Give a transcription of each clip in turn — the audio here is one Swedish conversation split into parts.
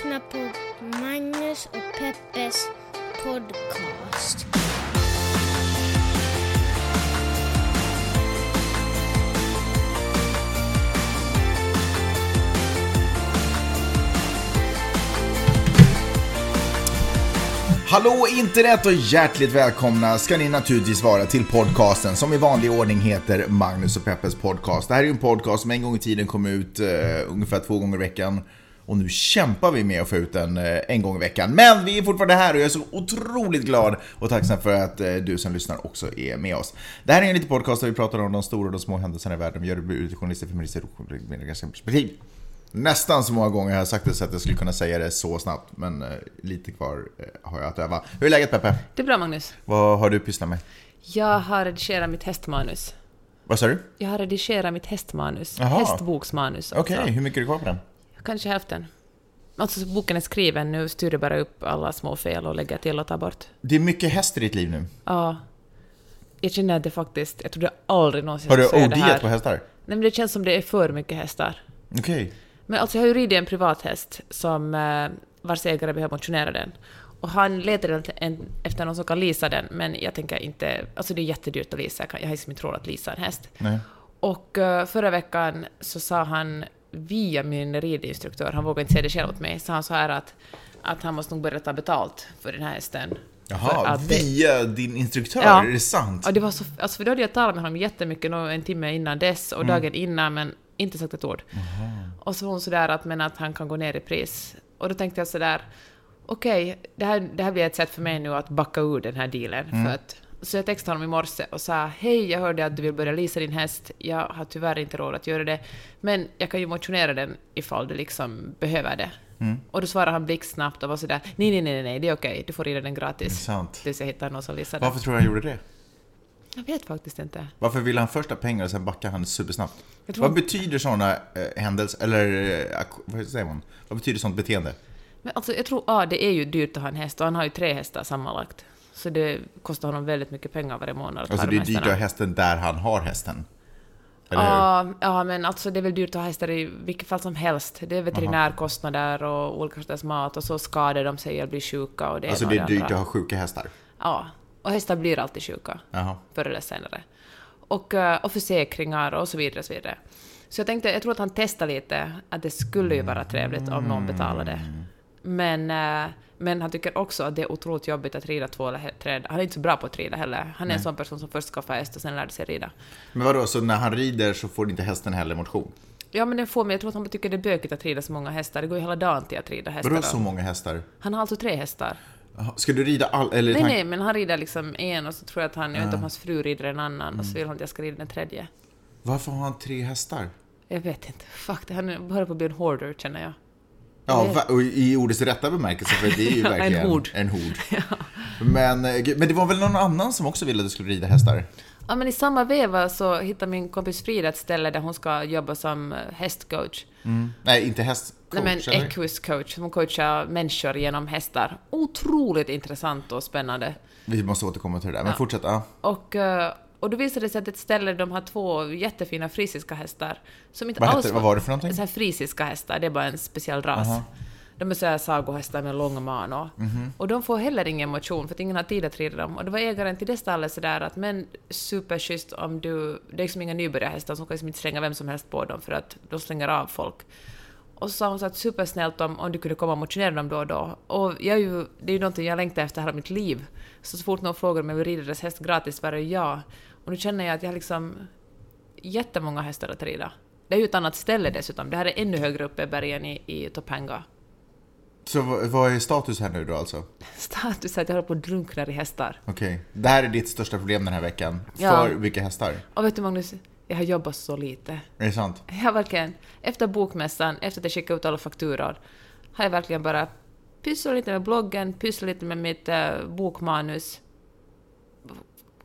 lyssnar på Magnus och Peppes podcast. Hallå internet och hjärtligt välkomna ska ni naturligtvis vara till podcasten som i vanlig ordning heter Magnus och Peppes podcast. Det här är ju en podcast som en gång i tiden kom ut eh, ungefär två gånger i veckan. Och nu kämpar vi med att få ut den uh, en gång i veckan. Men vi är fortfarande här och jag är så otroligt glad och tacksam för att uh, du som lyssnar också är med oss. Det här är en liten podcast där vi pratar om de stora och de små händelserna i världen. Vi gör det ur journalister, feminister och perspektiv. Nästan så många gånger har jag sagt det så att jag skulle kunna säga det så snabbt, men eh, lite kvar eh, har jag att öva. Hur är läget Peppe? Det är bra Magnus. Vad har du pysslat med? Jag har redigerat mitt hästmanus. Vad sa du? Jag har redigerat mitt hästmanus. Jaha. Hästboksmanus. Okej, alltså. hur mycket är det kvar på den? Kanske hälften. Alltså boken är skriven, nu styr jag bara upp alla små fel och lägger till och tar bort. Det är mycket häst i ditt liv nu. Ja. Jag känner att det faktiskt, jag trodde aldrig någonsin Har du skulle säga det här. OD på hästar? Nej men det känns som det är för mycket hästar. Okej. Men alltså jag har ju ridit en privathäst som eh, vars ägare behöver motionera den. Och han letar efter någon som kan leasa den, men jag tänker inte... Alltså det är jättedyrt att leasa, jag, har liksom inte råd att leasa en häst. Nej. Och eh, förra veckan så sa han via min ridinstruktör, han vågade inte säga det själv åt mig, sa han så här att, att han måste nog börja ta betalt för den här hästen. Jaha, det- via din instruktör? Ja. Är det sant? Ja, det var så, alltså för då hade jag talat med honom jättemycket, en timme innan dess och dagen innan, men inte sagt ett ord. Och så var hon sådär att, men att han kan gå ner i pris. Och då tänkte jag sådär, okej, det, här, det här blir ett sätt för mig nu att backa ur den här dealen. För att, så jag textade honom i morse och sa, hej, jag hörde att du vill börja leasa din häst. Jag har tyvärr inte råd att göra det, men jag kan ju motionera den ifall du liksom behöver det. Och då svarade han blixtsnabbt och var sådär, nej, nej, nej, nej, det är okej, du får rida den Det är gratis. sant. Tills jag hittar någon som leasar den. Varför tror du han gjorde det? Jag vet faktiskt inte. Varför ville han först ha pengar och sen backade han supersnabbt? Tror- Vad betyder sådana äh, händelser, eller ak- vad säger man? Vad betyder sånt beteende? Men alltså, jag tror, ja, det är ju dyrt att ha en häst och han har ju tre hästar sammanlagt. Så det kostar honom väldigt mycket pengar varje månad att Alltså ha det de är dyrt att ha hästen där han har hästen. Hur? Ja, ja, men alltså det är väl dyrt att ha hästar i vilket fall som helst. Det är veterinärkostnader och olika sorters mat och så skadar de sig och blir sjuka och det Alltså det är dyrt andra. att ha sjuka hästar? Ja, och hästar blir alltid sjuka. Jaha. förr eller senare. Och, eh, och försäkringar och så vidare. Så, vidare. så jag tänkte, jag tror att han testade lite, att det skulle ju vara trevligt om någon betalade. Men, eh, men han tycker också att det är otroligt jobbigt att rida två eller tre. Han är inte så bra på att rida heller. Han är en sån person som först skaffade häst och sen lärde sig rida. Men vadå, så när han rider så får inte hästen heller motion? Ja, men den får mig, jag tror att han tycker det är bökigt att rida så många hästar. Det går ju hela dagen till att rida hästar. Vadå då. så många hästar? Han har alltså tre hästar. Ska du rida all... Eller Nej, han- nej, men han rider liksom en och så tror jag att han, jag vet inte om hans fru rider en annan och så vill han att jag ska rida den tredje. Varför har han tre hästar? Jag vet inte. Fuck, det- han håller på att bli en hoarder känner jag. Ja, och i ordets rätta bemärkelse, för det är ju En verkligen hord. En hord. Men, eh, men det var väl någon annan som också ville att du skulle rida hästar? Ja, men i samma veva så hittar min kompis Frida ett ställe där hon ska jobba som hästcoach. Nej, inte hästcoach, Nej, men equus coach. Hon coachar människor genom hästar. Otroligt intressant och spännande. Vi måste återkomma till det där, men Ja. fortsätt. Ja. Och, eh, och då visade det sig att ett ställe de har två jättefina frisiska hästar. Som inte Vad, alls hette, vad var det för någonting? Så här frisiska hästar, det är bara en speciell ras. De är så här sagohästar med lång man och, Mhm. och de får heller ingen motion för att ingen har tid att rida dem. Och det var ägaren till det stallet sådär att men superschysst om du... Det är liksom inga nybörjarhästar som kan liksom inte slänga vem som helst på dem för att de slänger av folk. Och så sa hon så att supersnällt om, om du kunde komma och motionera dem då och då. Och jag är ju, det är ju någonting jag längtar efter hela mitt liv. Så, så fort någon frågar om jag vill rida deras häst gratis svarar jag ja. Och nu känner jag att jag har liksom jättemånga hästar att rida. Det är ju ett annat ställe dessutom. Det här är ännu högre uppe i bergen i, i Topanga. Så vad, är status här nu då alltså? Status är att jag håller på att drunkna i hästar. Okej. Det här är ditt största problem den här veckan. Ja. För vilka hästar? Och vet du Magnus, jag har jobbat så lite. Är det sant? Har verkligen, efter bokmässan, efter att jag skickade ut alla fakturor, har jag verkligen bara pysslat lite med bloggen, pysslat lite med mitt eh, bokmanus,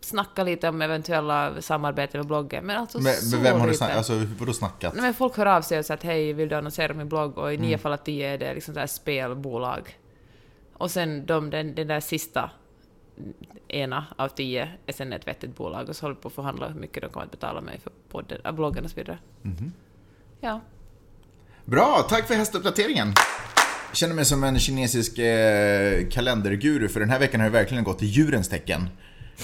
snacka lite om eventuella samarbeten med bloggen. Men alltså Men, så men vem har du lite. snackat? Alltså, vadå snackat? Nej, men folk hör av sig och säger att hej, vill du annonsera min blogg? Och i Mm. nio fall av tio är det liksom så här spelbolag. Och sen de, den, den där sista ena av tio är sen ett vettigt bolag och så håller på att förhandla hur mycket de kommer att betala mig för podden, äh, bloggen och så vidare. Mhm. Ja. Bra, tack för hästuppdateringen! känner mig som en kinesisk eh, kalenderguru för den här veckan har det verkligen gått i djurens tecken.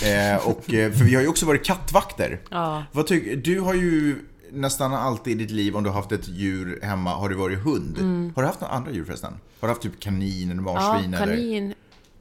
Eh, och, eh, för vi har ju också varit kattvakter. Ja. Vad tycker, du har ju nästan alltid i ditt liv, om du har haft ett djur hemma, har du varit hund. Har du haft några andra djur förresten? Har du haft typ kanin eller Ja, marsvin? eller? kanin,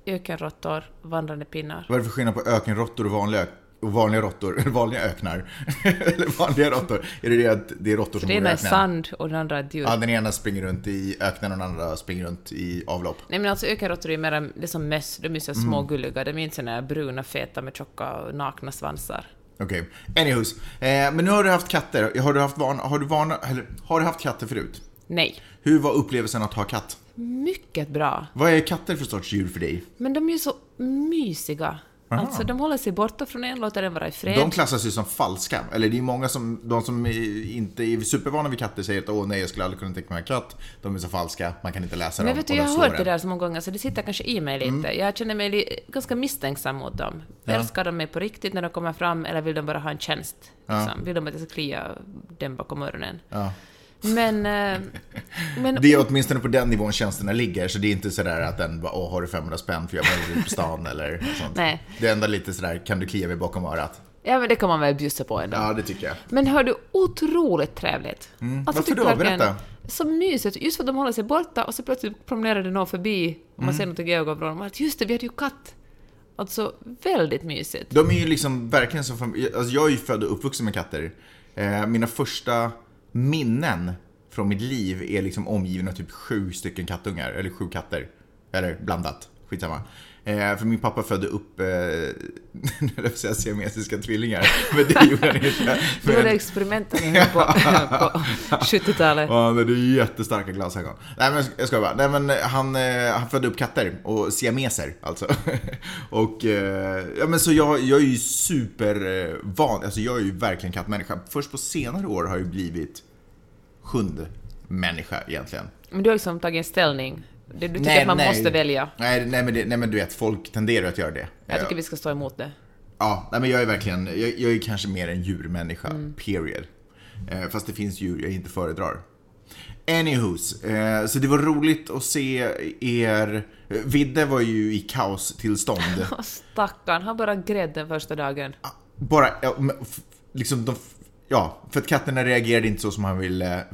ökenråttor, vandrande pinnar. Vad är det för skillnad på ökenråttor och vanliga, och vanliga råttor? Vanliga öknar? eller vanliga råttor? Är det det att det är råttor som bor i ena är öknen? sand och den andra är djur. Ja, den ena springer runt i öknen och den andra springer runt i avlopp. Nej men alltså ökenråttor är mer det är som möss, de är så Mm. små gulliga, de är inte såna bruna feta med tjocka och nakna svansar. Okej. Anywhos. Eh, men nu har du haft katter. Har du haft, van, har, du vana, eller, har du haft katter förut? Nej. Hur var upplevelsen att ha katt? Mycket bra. Vad är katter för sorts djur för dig? Men de är ju så mysiga. Alltså de håller sig borta från en, låter den vara i fred. De klassas ju som falska. Eller det är många som, de som inte är supervana vid katter säger att åh nej, jag skulle aldrig kunna mig en katt. De är så falska, man kan inte läsa Men dem. vet du, jag har hört det där så många gånger så det sitter kanske i mig lite. Mm. Jag känner mig ganska misstänksam mot dem. Älskar de mig på riktigt när de kommer fram eller vill de bara ha en tjänst? Liksom? Vill de att jag ska klia den bakom öronen? Ja. Men... eh, men Det är åtminstone på den nivån tjänsterna ligger, så det är inte sådär att den bara åh, har du 500 spänn för jag var ute på stan eller sånt. Nej. Det är ändå lite sådär, kan du klia mig bakom örat? Ja, men det kan man väl bjussa på ändå. Ja, det tycker jag. Men hör du, otroligt trevligt. Mm. Varför typ då? Berätta. Så mysigt, just för att de håller sig borta och så plötsligt promenerade någon förbi och Mm. man ser något i ögonvrån och man just det, vi hade ju katt. Alltså, väldigt mysigt. De är ju liksom verkligen som fam- alltså jag är ju född och uppvuxen med katter. Eh, mina första minnen från mitt liv är liksom omgivna av typ sju stycken kattungar, eller sju katter. Eller blandat, skitsamma. Eh, för min pappa födde upp, eh, jag säga siamesiska tvillingar, men det gjorde han inte. Det var det Men- experimentet höll på, på 70-talet. Ja, han hade jättestarka glasögon. Nej men jag ska bara. Nej men han, eh, han födde upp katter och siameser alltså. och eh, ja men så jag, jag är ju supervan, alltså jag är ju verkligen kattmänniska. Först på senare år har jag blivit hundmänniska egentligen. Men du har liksom tagit en ställning. Du, du tycker Nej, att man nej. måste välja. Nej, nej, men det, nej men du vet, folk tenderar att göra det. Jag tycker vi ska stå emot det. Ja, nej, men jag är verkligen, jag, jag är kanske mer en djurmänniska, period. Eh, fast det finns djur jag inte föredrar. Anywhos, eh, så det var roligt att se er. Vidde var ju i kaostillstånd. Stackarn, han bara grät den första dagen. Bara, ja, men f- liksom de, ja, för att katterna reagerade inte så som han ville reag-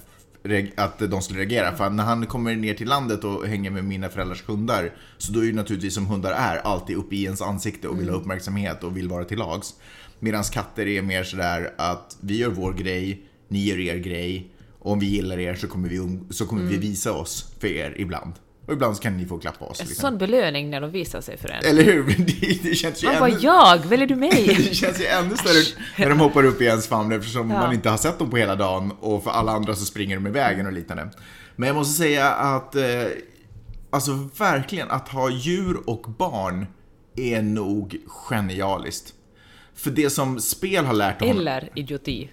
att de skulle reagera. För när han kommer ner till landet och hänger med mina föräldrars hundar så då är ju naturligtvis som hundar är alltid uppe i ens ansikte och vill ha uppmärksamhet och vill vara till lags. Medan katter är mer sådär att vi gör vår grej, ni gör er grej och om vi gillar er så kommer vi, um- så kommer vi visa oss för er ibland. Och ibland så kan ni få klappa oss. En Liksom. sån belöning när de visar sig för en. Eller hur? Det, det känns ju Man bara, ännu... jag? Väljer du mig? Det känns ju ännu större när de hoppar upp i ens famn eftersom Ja. man inte har sett dem på hela dagen och för alla andra så springer de i vägen och liknande. Men jag måste säga att, eh, alltså verkligen att ha djur och barn är nog genialiskt. För det som spel har lärt honom... Eller idioti.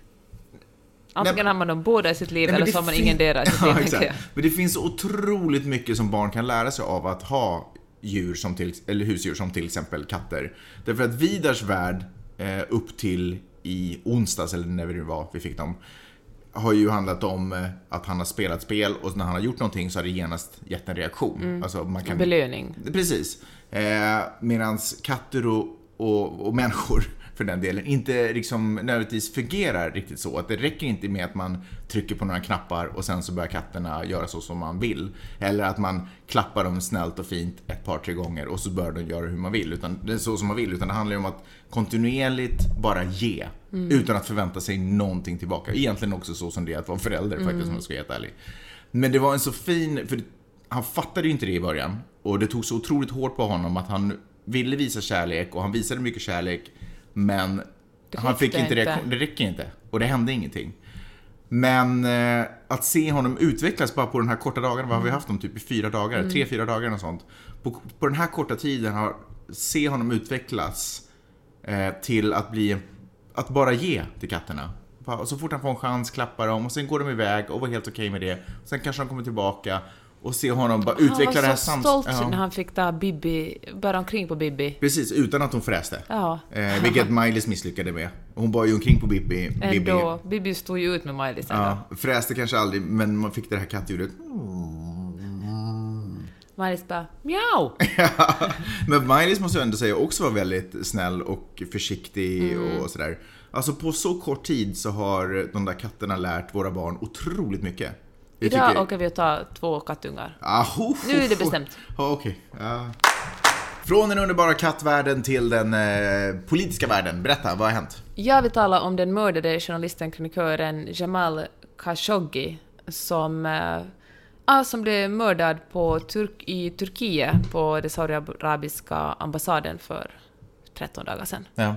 Antingen har man dem båda i sitt liv Nej, eller så har man ingen deras i sitt liv. ja, exakt. Men det finns otroligt mycket som barn kan lära sig av att ha djur som till, eller husdjur som till exempel katter. Därför att Vidars värld eh, upp till i onsdags, eller när det var vi fick dem, har ju handlat om eh, att han har spelat spel och när han har gjort någonting så har det genast gett en reaktion. Alltså man kan... Belöning. Precis. Eh, Medan katter och, och, och människor för den delen inte liksom nödvändigtvis fungerar riktigt så. Att det räcker inte med att man trycker på några knappar och sen så börjar katterna göra så som man vill. Eller att man klappar dem snällt och fint ett par, tre gånger och så börjar de göra hur man vill. Utan, det är så som man vill. Utan det handlar ju om att kontinuerligt bara ge. Utan att förvänta sig någonting tillbaka. Egentligen också så som det är att vara förälder faktiskt om jag ska vara helt ärlig. Men det var en så fin, för han fattade ju inte det i början. Och det tog så otroligt hårt på honom att han ville visa kärlek och han visade mycket kärlek. Men han fick inte reaktion. Det räcker inte. Och det hände ingenting. Men eh, att se honom utvecklas bara på den här korta dagen, vad har vi haft dem? Typ i fyra dagar, tre, fyra dagar och sånt. På, på den här korta tiden har, se honom utvecklas eh, till att bli, att bara ge till katterna. Så fort han får en chans klappa dem och sen går de iväg och var helt okej med det. Sen kanske de kommer tillbaka och se honom bara utveckla det han här var så stolt Ja. när han fick ta Bibi, bära omkring på Bibi. Precis, utan att hon fräste. Ja. Eh, vilket Miley's misslyckade med. Hon bar ju omkring på Bibi. Bibi. Ändå, Bibi stod ju ut med Miley sen då. Ja, fräste kanske aldrig, men man fick det här kattljudet. Maj-Lis bara mjau. Men Maj-Lis måste jag ändå säga också var väldigt snäll och försiktig Mm. och sådär. Alltså på så kort tid så har de där katterna lärt våra barn otroligt mycket. Jag Idag tycker- åker vi och tar två kattungar. Ah, ho, Nu är det bestämt. Ja, okej. Ja. Från den underbara kattvärlden till den eh, politiska världen. Berätta, vad har hänt? Jag vill tala om den mördade journalisten, kronikören Jamal Khashoggi som, eh, ah, som blev mördad på Turk i Turkiet på den saudiarabiska ambassaden för 13 dagar sedan. Ja.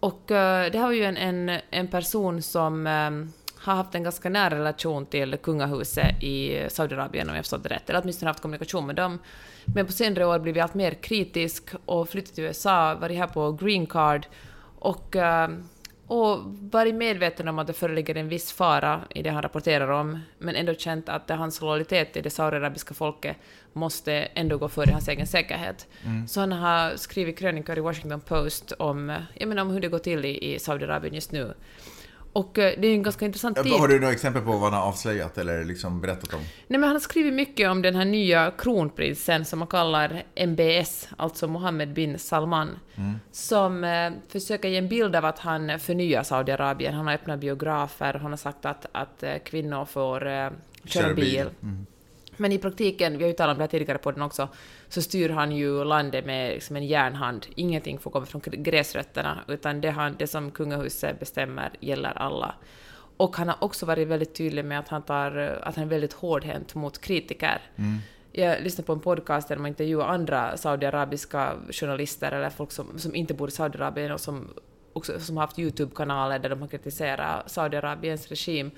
Och eh, det här var ju en, en, en person som eh, har haft en ganska nära relation till kungahuset i Saudiarabien om jag förstått det rätt, eller åtminstone haft kommunikation med dem. Men på senare år blivit allt mer kritisk och flyttat till USA, varit här på green card och, eh, och varit medveten om att det föreligger en viss fara i det han rapporterar om, men ändå känt att hans lojalitet till det saudiarabiska folket måste ändå gå före hans egen säkerhet. Så han har skrivit krönikor i Washington Post om, jag menar, om hur det går till i, i Saudiarabien just nu. Och eh, det är en ganska intressant tid. Har du några exempel på vad han har avslöjat eller liksom berättat om? Nej, men han har skrivit mycket om den här nya kronprinsen som man kallar MBS, alltså Mohammed bin Salman, som eh, försöker ge en bild av att han förnyar Saudiarabien. Han har öppnat biografer, han har sagt att, att eh, kvinnor får köra bil. bil. Men i praktiken, vi har ju talat om det här tidigare på den också, så styr han ju landet med liksom en järnhand. Ingenting får komma från gräsrötterna, utan det, han, det som kungahuset bestämmer gäller alla. Och han har också varit väldigt tydlig med att han, tar, att han är väldigt hårdhänt mot kritiker. Jag lyssnade på en podcast där man intervjuar andra saudiarabiska journalister eller folk som, som inte bor i Saudiarabien och som, också, som har haft YouTube-kanaler där de har kritiserat Saudiarabiens regim.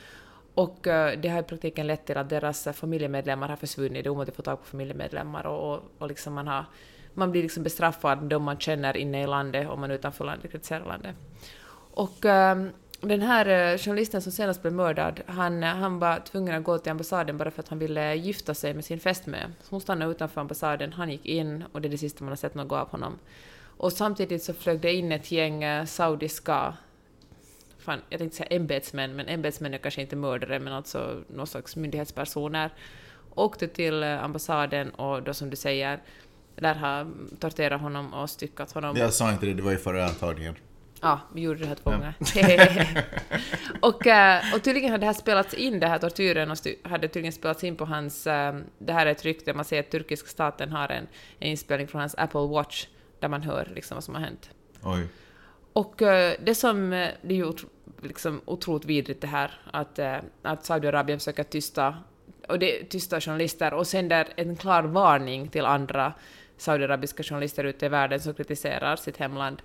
Och eh, det har i praktiken lett till att deras eh, familjemedlemmar har försvunnit. Det är omöjligt att få tag på familjemedlemmar och, och, och liksom man, har, man blir liksom bestraffad de man känner inne i landet om man utanför landet kritiserar landet. Och ehm, den här eh, journalisten som senast blev mördad, han, han var tvungen att gå till ambassaden bara för att han ville gifta sig med sin fästmö. Så hon stannade utanför ambassaden, han gick in och det är det sista man har sett något av honom. Och samtidigt så flög det in ett gäng saudiska fan, jag tänkte säga ämbetsmän, men ämbetsmän är kanske inte mördare, men alltså någon slags myndighetspersoner, åkte till eh, ambassaden och då som du säger, där har torterat honom och styckat honom. Jag sa inte det, det var ju förra tagningen. Ja, vi gjorde det här två gånger. och, eh, och tydligen hade det här spelats in, den här tortyren, och hade tydligen spelats in på hans... eh, Det här är ett rykte, man ser att turkiska staten har en, en inspelning från hans Apple Watch, där man hör liksom vad som har hänt. Oj. Och eh, det som, eh, det är ju liksom otroligt vidrigt det här, att, eh, att Saudiarabien försöker tysta, och det, tysta journalister och sänder en klar varning till andra saudiarabiska journalister ute i världen som kritiserar sitt hemland.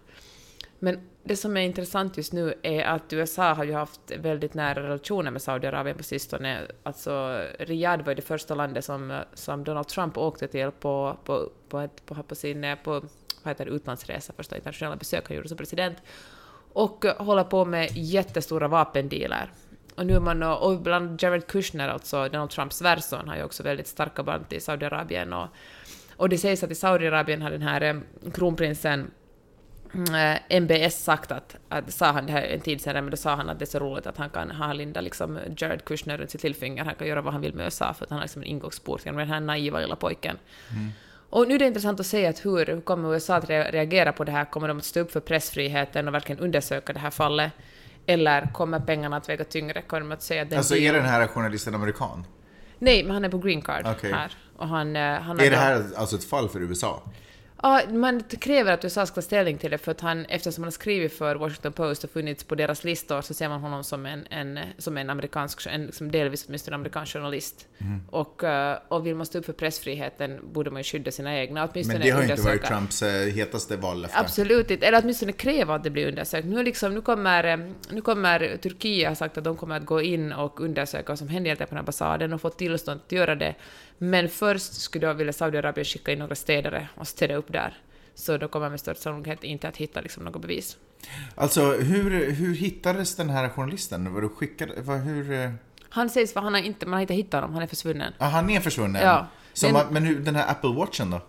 Men det som är intressant just nu är att USA har ju haft väldigt nära relationer med Saudiarabien på sistone. Alltså Riyadh var ju det första landet som, som Donald Trump åkte till på, på, på, ett, på, på sin på, vad heter det, utlandsresa, första internationella besök han gjorde som president. Och eh, håller på med jättestora vapendealer. Och nu är man, eh, och bland Jared Kushner, alltså Donald Trumps svärson, har ju också väldigt starka band till Saudiarabien. Och, och det sägs att i Saudiarabien har den här eh, kronprinsen MBS sagt att, att, sa han det här en tid senare, men då sa han att det är så roligt att han kan ha Linda liksom Jared Kushner runt sitt lillfinger, han kan göra vad han vill med USA för att han har liksom en ingångsport genom den här naiva lilla pojken. Mm. Och nu är det intressant att se att hur, kommer USA att re- reagera på det här? Kommer de att stå upp för pressfriheten och verkligen undersöka det här fallet? Eller kommer pengarna att väga tyngre? Kommer de att säga att den Alltså är den här journalisten amerikan? Nej, men han är på green card Okej. här. Och han, eh, han Är det här alltså ett fall för USA? Ja, man kräver att USA ska ta ställning till det för att han, eftersom han har skrivit för Washington Post och funnits på deras listor så ser man honom som en, en, som en amerikansk, en, liksom delvis åtminstone amerikansk journalist. Mhm. Och, eh, och vill man stå upp för pressfriheten borde man ju skydda sina egna, åtminstone Men det har ju inte varit. Trumps eh, hetaste vallöfte. Absolut inte, eller åtminstone kräva att det blir undersökt. Nu, liksom, nu, kommer, eh, nu kommer Turkiet har sagt att de kommer att gå in och undersöka vad som hände egentligen på den ambassaden och få tillstånd att göra det. Men först skulle då vilja Saudiarabien skicka in några städare och städa upp där. Så då kommer med största sannolikhet inte att hitta liksom, något bevis. Alltså hur, hur hittades den här journalisten? Var du skickad, vad, hur... eh, Han sägs för han har inte, man har inte hittat honom, han är försvunnen. Ah, han är försvunnen? Ja. Så Den- man, men hur, den här Apple Watchen då?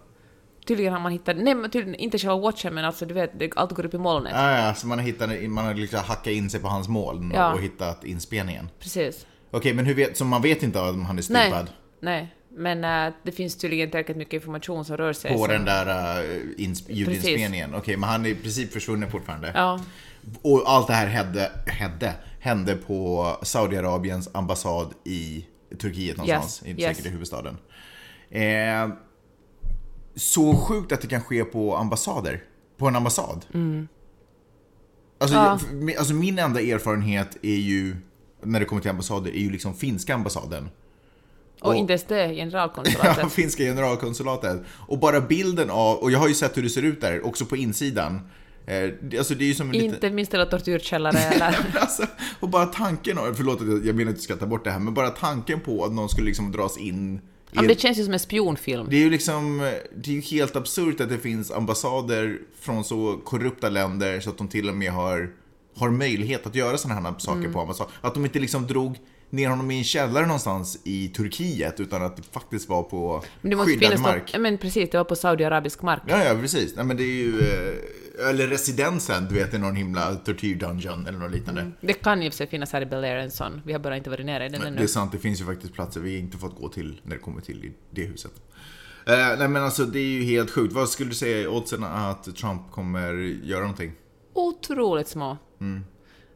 Tydligen har man hittat, nej men tydligen inte själva watchen men alltså du vet, allt går upp i molnet. Ah, ja, så man har, hittat, man har liksom hackat in sig på hans moln och, Ja. och hittat inspelningen? Precis. Okej, men hur vet, så man vet inte om han är Nej. stupad? Nej. Men äh, det finns tydligen tillräckligt mycket information som rör sig. På som- den där ins- ljudinspelningen. Okej, men han är i princip försvunnen fortfarande. Ja, Och allt det här hände, hände, hände på Saudiarabiens ambassad i Turkiet någonstans. Yes, Inte yes. säkert i huvudstaden. Eh, så sjukt att det kan ske på ambassader. På en ambassad. Alltså, Ja. jag, alltså min enda erfarenhet är ju, när det kommer till ambassader, är ju liksom finska ambassaden. Och, Och- inte ens det, Ja, generalkonsulatet. finska generalkonsulatet. Och bara bilden av, och jag har ju sett hur det ser ut där, också på insidan. Eh, alltså en liten... inte minst eller tortyrkällare eller... Alltså, och bara tanken, förlåt att jag menar att jag ska ta bort det här, men bara tanken på att någon skulle liksom dras in ja, men det känns ju som en spionfilm. det är ju liksom, det är ju helt absurt att det finns ambassader från så korrupta länder så att de till och med har, har möjlighet att göra sådana här saker Mm. på ambassad. Att de inte liksom drog ner honom i en källare någonstans i Turkiet utan att det faktiskt var på Men det måste skyddad finnas mark. något, men precis, det var på saudiarabisk mark. Ja, ja, precis. Nej, men det är ju, eh, eller residensen, du vet, i någon himla tortyrdungeon eller något liknande. Det kan ju för sig finnas här i Bel Air en sån. Vi har bara inte varit nere i den Det ännu. är sant, det finns ju faktiskt platser vi inte fått gå till när det kommer till det huset. Eh, nej men alltså det är ju helt sjukt. Vad skulle du säga är oddsen att Trump kommer göra någonting? Otroligt små. Mm.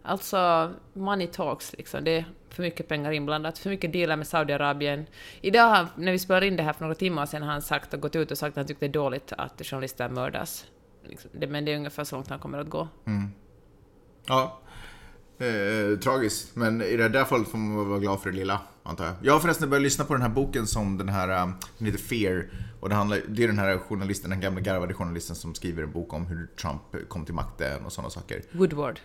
Alltså, money talks liksom. Det för mycket pengar inblandat, för mycket dealar med Saudiarabien. Idag, när vi spelade in det här för några timmar sedan, har han sagt och gått ut och sagt att han tyckte det är dåligt att journalister mördas. Liksom. Men det är ungefär så långt han kommer att gå. Ja. Eh, tragiskt, men i det där fallet får man vara glad för det lilla, antar jag. Jag har förresten börjat lyssna på den här boken som den här, um, den heter Fear. Och det, handlar, det är den här journalisten, den gamla garvade journalisten som skriver en bok om hur Trump kom till makten och sådana saker. Woodward.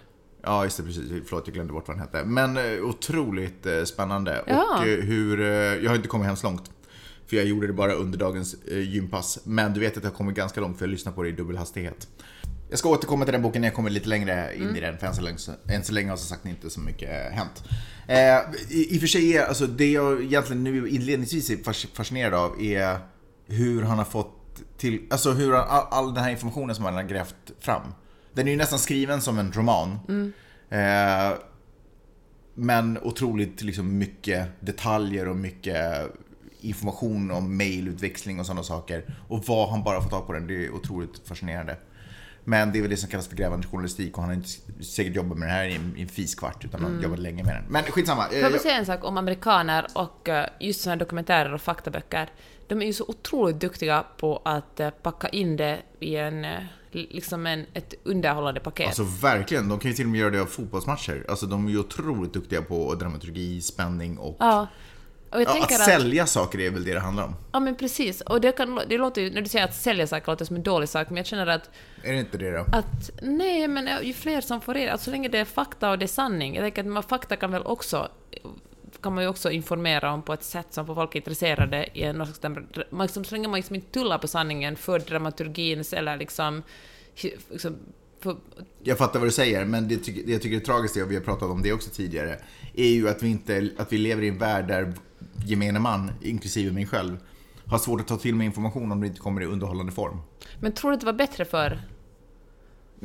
Ja, just det, precis. Förlåt, jag glömde bort vad den hette. Men eh, otroligt eh, spännande. Ja. Och eh, hur, jag har inte kommit hemskt långt. För jag gjorde det bara under dagens gympass. Men du vet att jag har kommit ganska långt för jag lyssnar på det i dubbel hastighet. Jag ska återkomma till den boken när jag kommer lite längre in i den, för än så länge, än så länge har som sagt inte så mycket hänt. Eh, i, I och för sig är, alltså det jag egentligen nu inledningsvis är fas- fascinerad av är hur han har fått till, alltså hur han, all, all den här informationen som han har grävt fram. Den är ju nästan skriven som en roman. Eh, men otroligt liksom mycket detaljer och mycket information om mailutväxling och sådana saker. Och vad han bara får tag på den, det är otroligt fascinerande. Men det är väl det som kallas för grävande journalistik och han har inte säkert jobbat med det här i en, i en fiskvart utan han har jobbat länge med den. Men skitsamma. Eh, Får jag säga en sak om amerikaner och eh, just sådana här dokumentärer och faktaböcker. De är ju så otroligt duktiga på att eh, packa in det i en, liksom en, ett underhållande paket. Alltså verkligen, de kan ju till och med göra det av fotbollsmatcher. Alltså de är ju otroligt duktiga på dramaturgi, spänning och... ja. Och Ja, att att... sälja saker är väl det det handlar om. Ja men precis. Och det, kan, det låter ju, när du säger att sälja saker låter som en dålig sak, men jag känner att, Är det inte det då? att nej men ju fler som får reda, alltså så länge det är fakta och det är sanning, jag tänker att man, fakta kan väl också kan man ju också informera om på ett sätt som får folk intresserade i en man liksom, Så länge man liksom inte tullar på sanningen för dramaturgins eller liksom, liksom för, Jag fattar vad du säger, men det, tycker- det jag tycker är tragiskt, och vi har pratat om det också tidigare, är ju att vi, inte, att vi lever i en värld där gemene man, inklusive mig själv, har svårt att ta till mig information om det inte kommer i underhållande form. men tror du att det var bättre för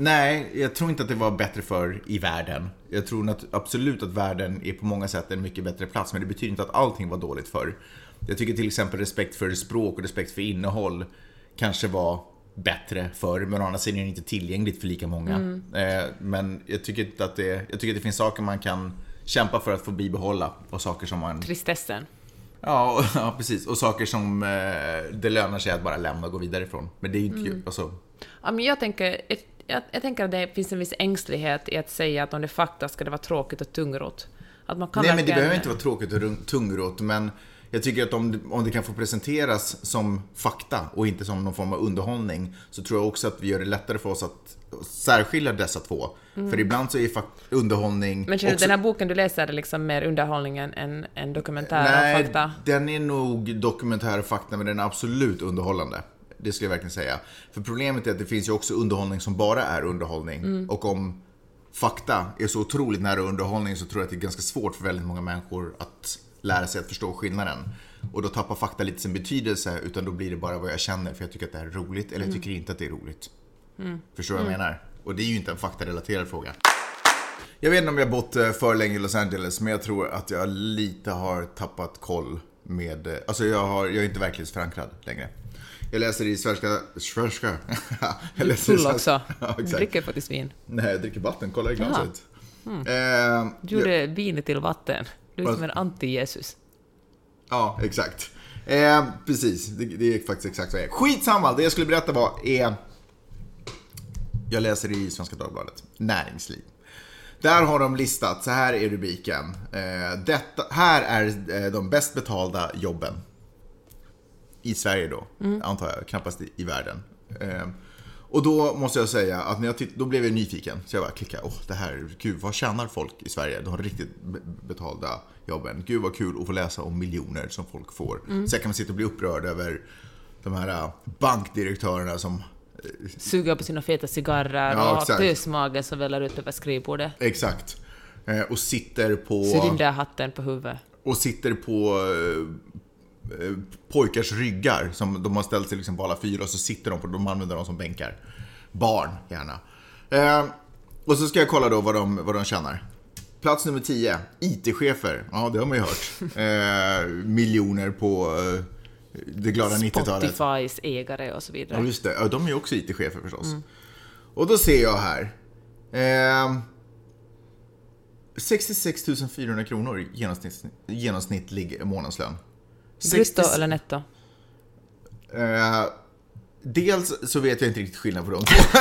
Nej, jag tror inte att det var bättre för i världen. Jag tror att, absolut att världen är på många sätt en mycket bättre plats, men det betyder inte att allting var dåligt för. Jag tycker till exempel respekt för språk och respekt för innehåll kanske var bättre för men å andra sidan är det inte tillgängligt för lika många. Eh, men jag tycker, inte att det, jag tycker att det finns saker man kan kämpa för att få bibehålla och saker som man... tristessen? Ja, och- ja precis. Och saker som eh, det lönar sig att bara lämna och gå vidare ifrån. Men det är ju inte... Alltså, Ja, men jag tänker, jag, jag, jag tänker att det finns en viss ängslighet i att säga att om det är fakta ska det vara tråkigt och tungrot. Att man kan Nej, men det behöver inte vara tråkigt och tungrot, men jag tycker att om om det kan få presenteras som fakta och inte som någon form av underhållning, så tror jag också att vi gör det lättare för oss att särskilja dessa två. För ibland så är underhållning... Mm. Men känner du också- den här boken du läser är liksom mer underhållningen än, än dokumentär Nej, och fakta? den är nog dokumentär och fakta, men den är absolut underhållande. Det skulle jag verkligen säga. För problemet är att det finns ju också underhållning som bara är underhållning. Mm. Och om fakta är så otroligt nära underhållning så tror jag att det är ganska svårt för väldigt många människor att lära sig att förstå skillnaden. Och då tappar fakta lite sin betydelse, utan då blir det bara vad jag känner för jag tycker att det här är roligt, eller jag tycker inte att det är roligt. Förstår du vad jag menar? Och det är ju inte en faktarelaterad fråga. Jag vet inte om jag bott eh, för länge i Los Angeles, men jag tror att jag lite har tappat koll med, eh, alltså jag, har, jag är inte verklighetsförankrad längre. Jag läser i svenska, svenska. jag läser Full också. Ja, Du dricker faktiskt vin. Nej, jag dricker vatten, kolla i glaset. Eh, Du gjorde vinet till vatten. Du är Vad- som en anti-Jesus. Ja, exakt. Eh, precis, det, det är faktiskt exakt så det är. Skitsamma, det jag skulle berätta var är... Jag läser i Svenska Dagbladet, näringsliv. Där har de listat, så här är rubriken. Eh, detta, här är eh, de bäst betalda jobben. I Sverige då, antar jag, knappast i, i världen. Eh, och då måste jag säga att när jag titt, då blev jag nyfiken. Så jag bara klickade, åh det här, gud vad tjänar folk i Sverige? De har riktigt be- betalda jobben. Gud vad kul att få läsa om miljoner som folk får. Så jag kan man sitta och bli upprörd över de här äh, bankdirektörerna som Suger på sina feta cigarrer Ja, och har exakt. pösmagen som väller ut över skrivbordet. Exakt. Eh, Och sitter på... Cylinderhatten på huvudet. Och sitter på eh, eh, pojkars ryggar. Som de har ställt sig liksom på alla fyra och så sitter de på de använder dem som bänkar. Barn, gärna. Eh, och så ska jag kolla då vad de, vad de tjänar. Plats nummer 10. IT-chefer. Ja, det har man ju hört. Eh, miljoner på eh, det glada 90-talet. Spotifys ägare och så Ja, vidare. just det. Ja, de är ju också IT-chefer förstås. Och då ser jag här. Eh, 66 400 kronor genomsnitt, genomsnittlig månadslön. Brutto 60 eller netto? Eh, dels så vet jag inte riktigt skillnad på de två.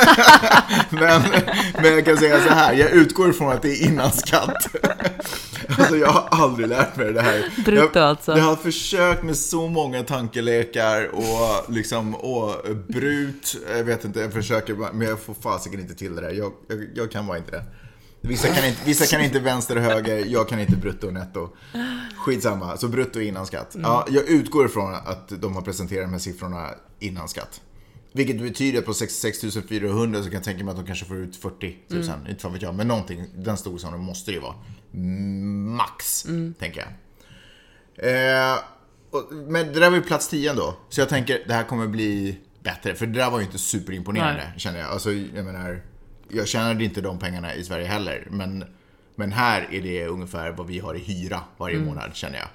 men, men jag kan säga så här, jag utgår ifrån att det är innan skatt. alltså jag har aldrig lärt mig det här. Brutto jag, alltså. Jag har försökt med så många tankelekar och liksom, och brut, jag vet inte, jag försöker men jag får fasiken inte till det där. Jag, jag, jag kan bara inte det. Vissa kan inte, vissa kan inte vänster och höger, jag kan inte brutto och netto. Skitsamma, så brutto innan skatt. Ja, jag utgår ifrån att de har presenterat de här siffrorna innan skatt. Vilket betyder att på 66 400 så kan jag tänka mig att de kanske får ut 40 000. Inte fan vet jag, men någonting, den storleksordningen måste det ju vara. Mm, Max, tänker jag. Eh, och, men det där var ju plats 10 då. Så jag tänker, det här kommer bli bättre. För det där var ju inte superimponerande, Nej. känner jag. Alltså, jag menar, jag tjänade inte de pengarna i Sverige heller. Men, men här är det ungefär vad vi har i hyra varje månad, känner jag.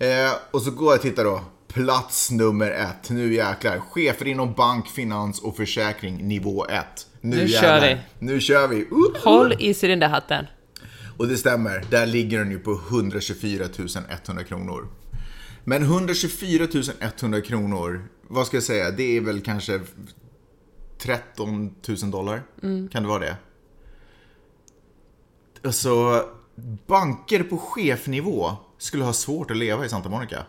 Eh, och så går jag och tittar då. Plats nummer ett. Nu jäklar. Chefer inom bank, finans och försäkring nivå ett. Nu kör jävlar. vi. Nu kör vi. Uh! Håll i cylinderhatten. Och det stämmer, där ligger den ju på 124 100 kronor. Men 124 100 kronor, vad ska jag säga, det är väl kanske 13 000 dollar? Kan det vara det? Alltså, banker på chefnivå skulle ha svårt att leva i Santa Monica.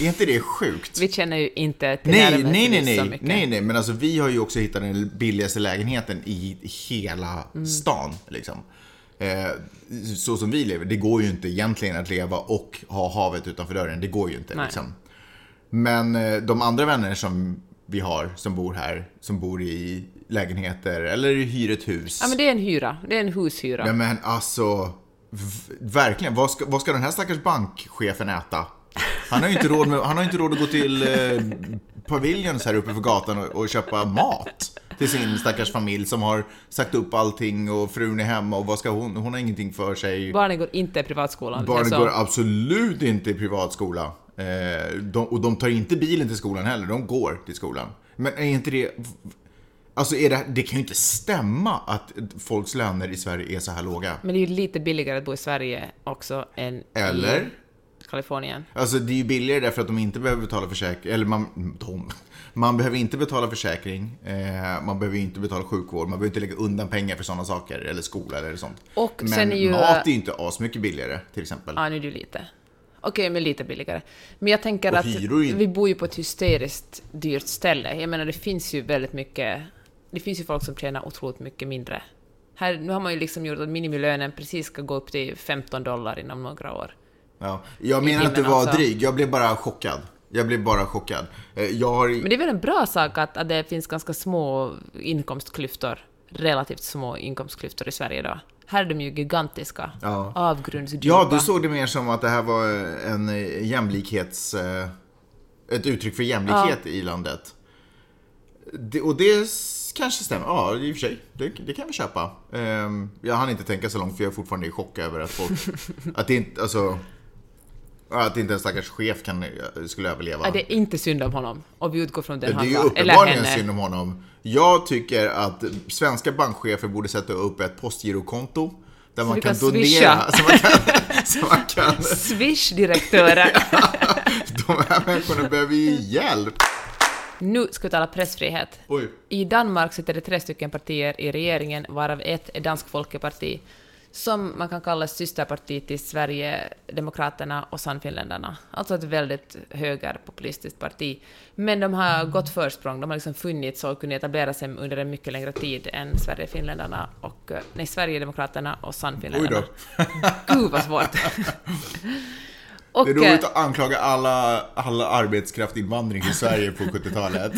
Är inte det sjukt? Vi känner ju inte till Nej, närmelsevis nej, nej, så nej, mycket. nej, nej, men alltså vi har ju också hittat den billigaste lägenheten i hela Mm. stan, liksom. Eh, så som vi lever, det går ju inte egentligen att leva och ha havet utanför dörren, det går ju inte Nej. liksom. Men eh, de andra vänner som vi har, som bor här, som bor i lägenheter eller hyr ett hus. Ja, men det är en hyra. Det är en hushyra. Ja men alltså, verkligen. Vad ska, vad ska den här stackars bankchefen äta? Han har ju inte råd, med, han har inte råd att gå till eh, Paviljons här uppe för gatan och, och köpa mat till sin stackars familj som har sagt upp allting och frun är hemma och vad ska hon? Hon har ingenting för sig. Barnen går inte i privatskolan. Barnen alltså. går absolut inte i privatskola. Eh, de, och de tar inte bilen till skolan heller, de går till skolan. Men är inte det... Alltså är det, det kan ju inte stämma att folks löner i Sverige är så här låga. Men det är ju lite billigare att bo i Sverige också än Eller? i Kalifornien. Alltså det är ju billigare därför att de inte behöver betala försäkring, eller man, de, man behöver inte betala försäkring, eh, man behöver inte betala sjukvård, man behöver inte lägga undan pengar för sådana saker, eller skola eller sånt. Och Men sen är ju- mat är ju inte asmycket billigare, till exempel. Ja, nu är det ju lite. Okej, men lite billigare. Men jag tänker Och att vi bor ju på ett hysteriskt dyrt ställe. Jag menar, det finns ju väldigt mycket... Det finns ju folk som tjänar otroligt mycket mindre. Här, nu har man ju liksom gjort att minimilönen precis ska gå upp till 15 dollar inom några år. Ja. Jag menar inte timmen vara alltså. dryg, jag blev bara chockad. Jag blev bara chockad. Eh, har... Men det är väl en bra sak att, att det finns ganska små inkomstklyftor, relativt små inkomstklyftor i Sverige då. Här är de ju gigantiska, Ja. avgrundsdjupa. Ja, du såg det mer som att det här var en eh, jämlikhets... eh, Ett uttryck för jämlikhet i landet. Det, och det kanske stämmer. Ja, i och för sig. Det, det kan vi köpa. Ehm, Jag hann inte tänka så långt för jag är fortfarande i chock över att folk... att det inte... Alltså... Att inte en stackars chef kan, skulle överleva. Ja, det är inte synd om honom. Och vi utgår från den Det är han ju uppenbarligen synd om honom. Jag tycker att svenska bankchefer borde sätta upp ett postgirokonto där man kan kan donera. Så man kan, så man kan, Swish-direktörer. de här människorna behöver ju hjälp. nu ska vi tala pressfrihet. Oj. I Danmark sitter det tre stycken partier i regeringen, varav ett är Dansk Folkeparti, som man kan kalla systerparti till Sverigedemokraterna och Sannfinländarna. Alltså ett väldigt högerpopulistiskt parti. Men de har gått försprång, de har liksom funnits och kunnat etablera sig under en mycket längre tid än Sverigefinländarna och, eh, nej, Sverigedemokraterna och Oj Sannfinländarna. då. Gud vad svårt! och, Det är eh, roligt att anklaga alla, all arbetskraftinvandring i Sverige på 70-talet.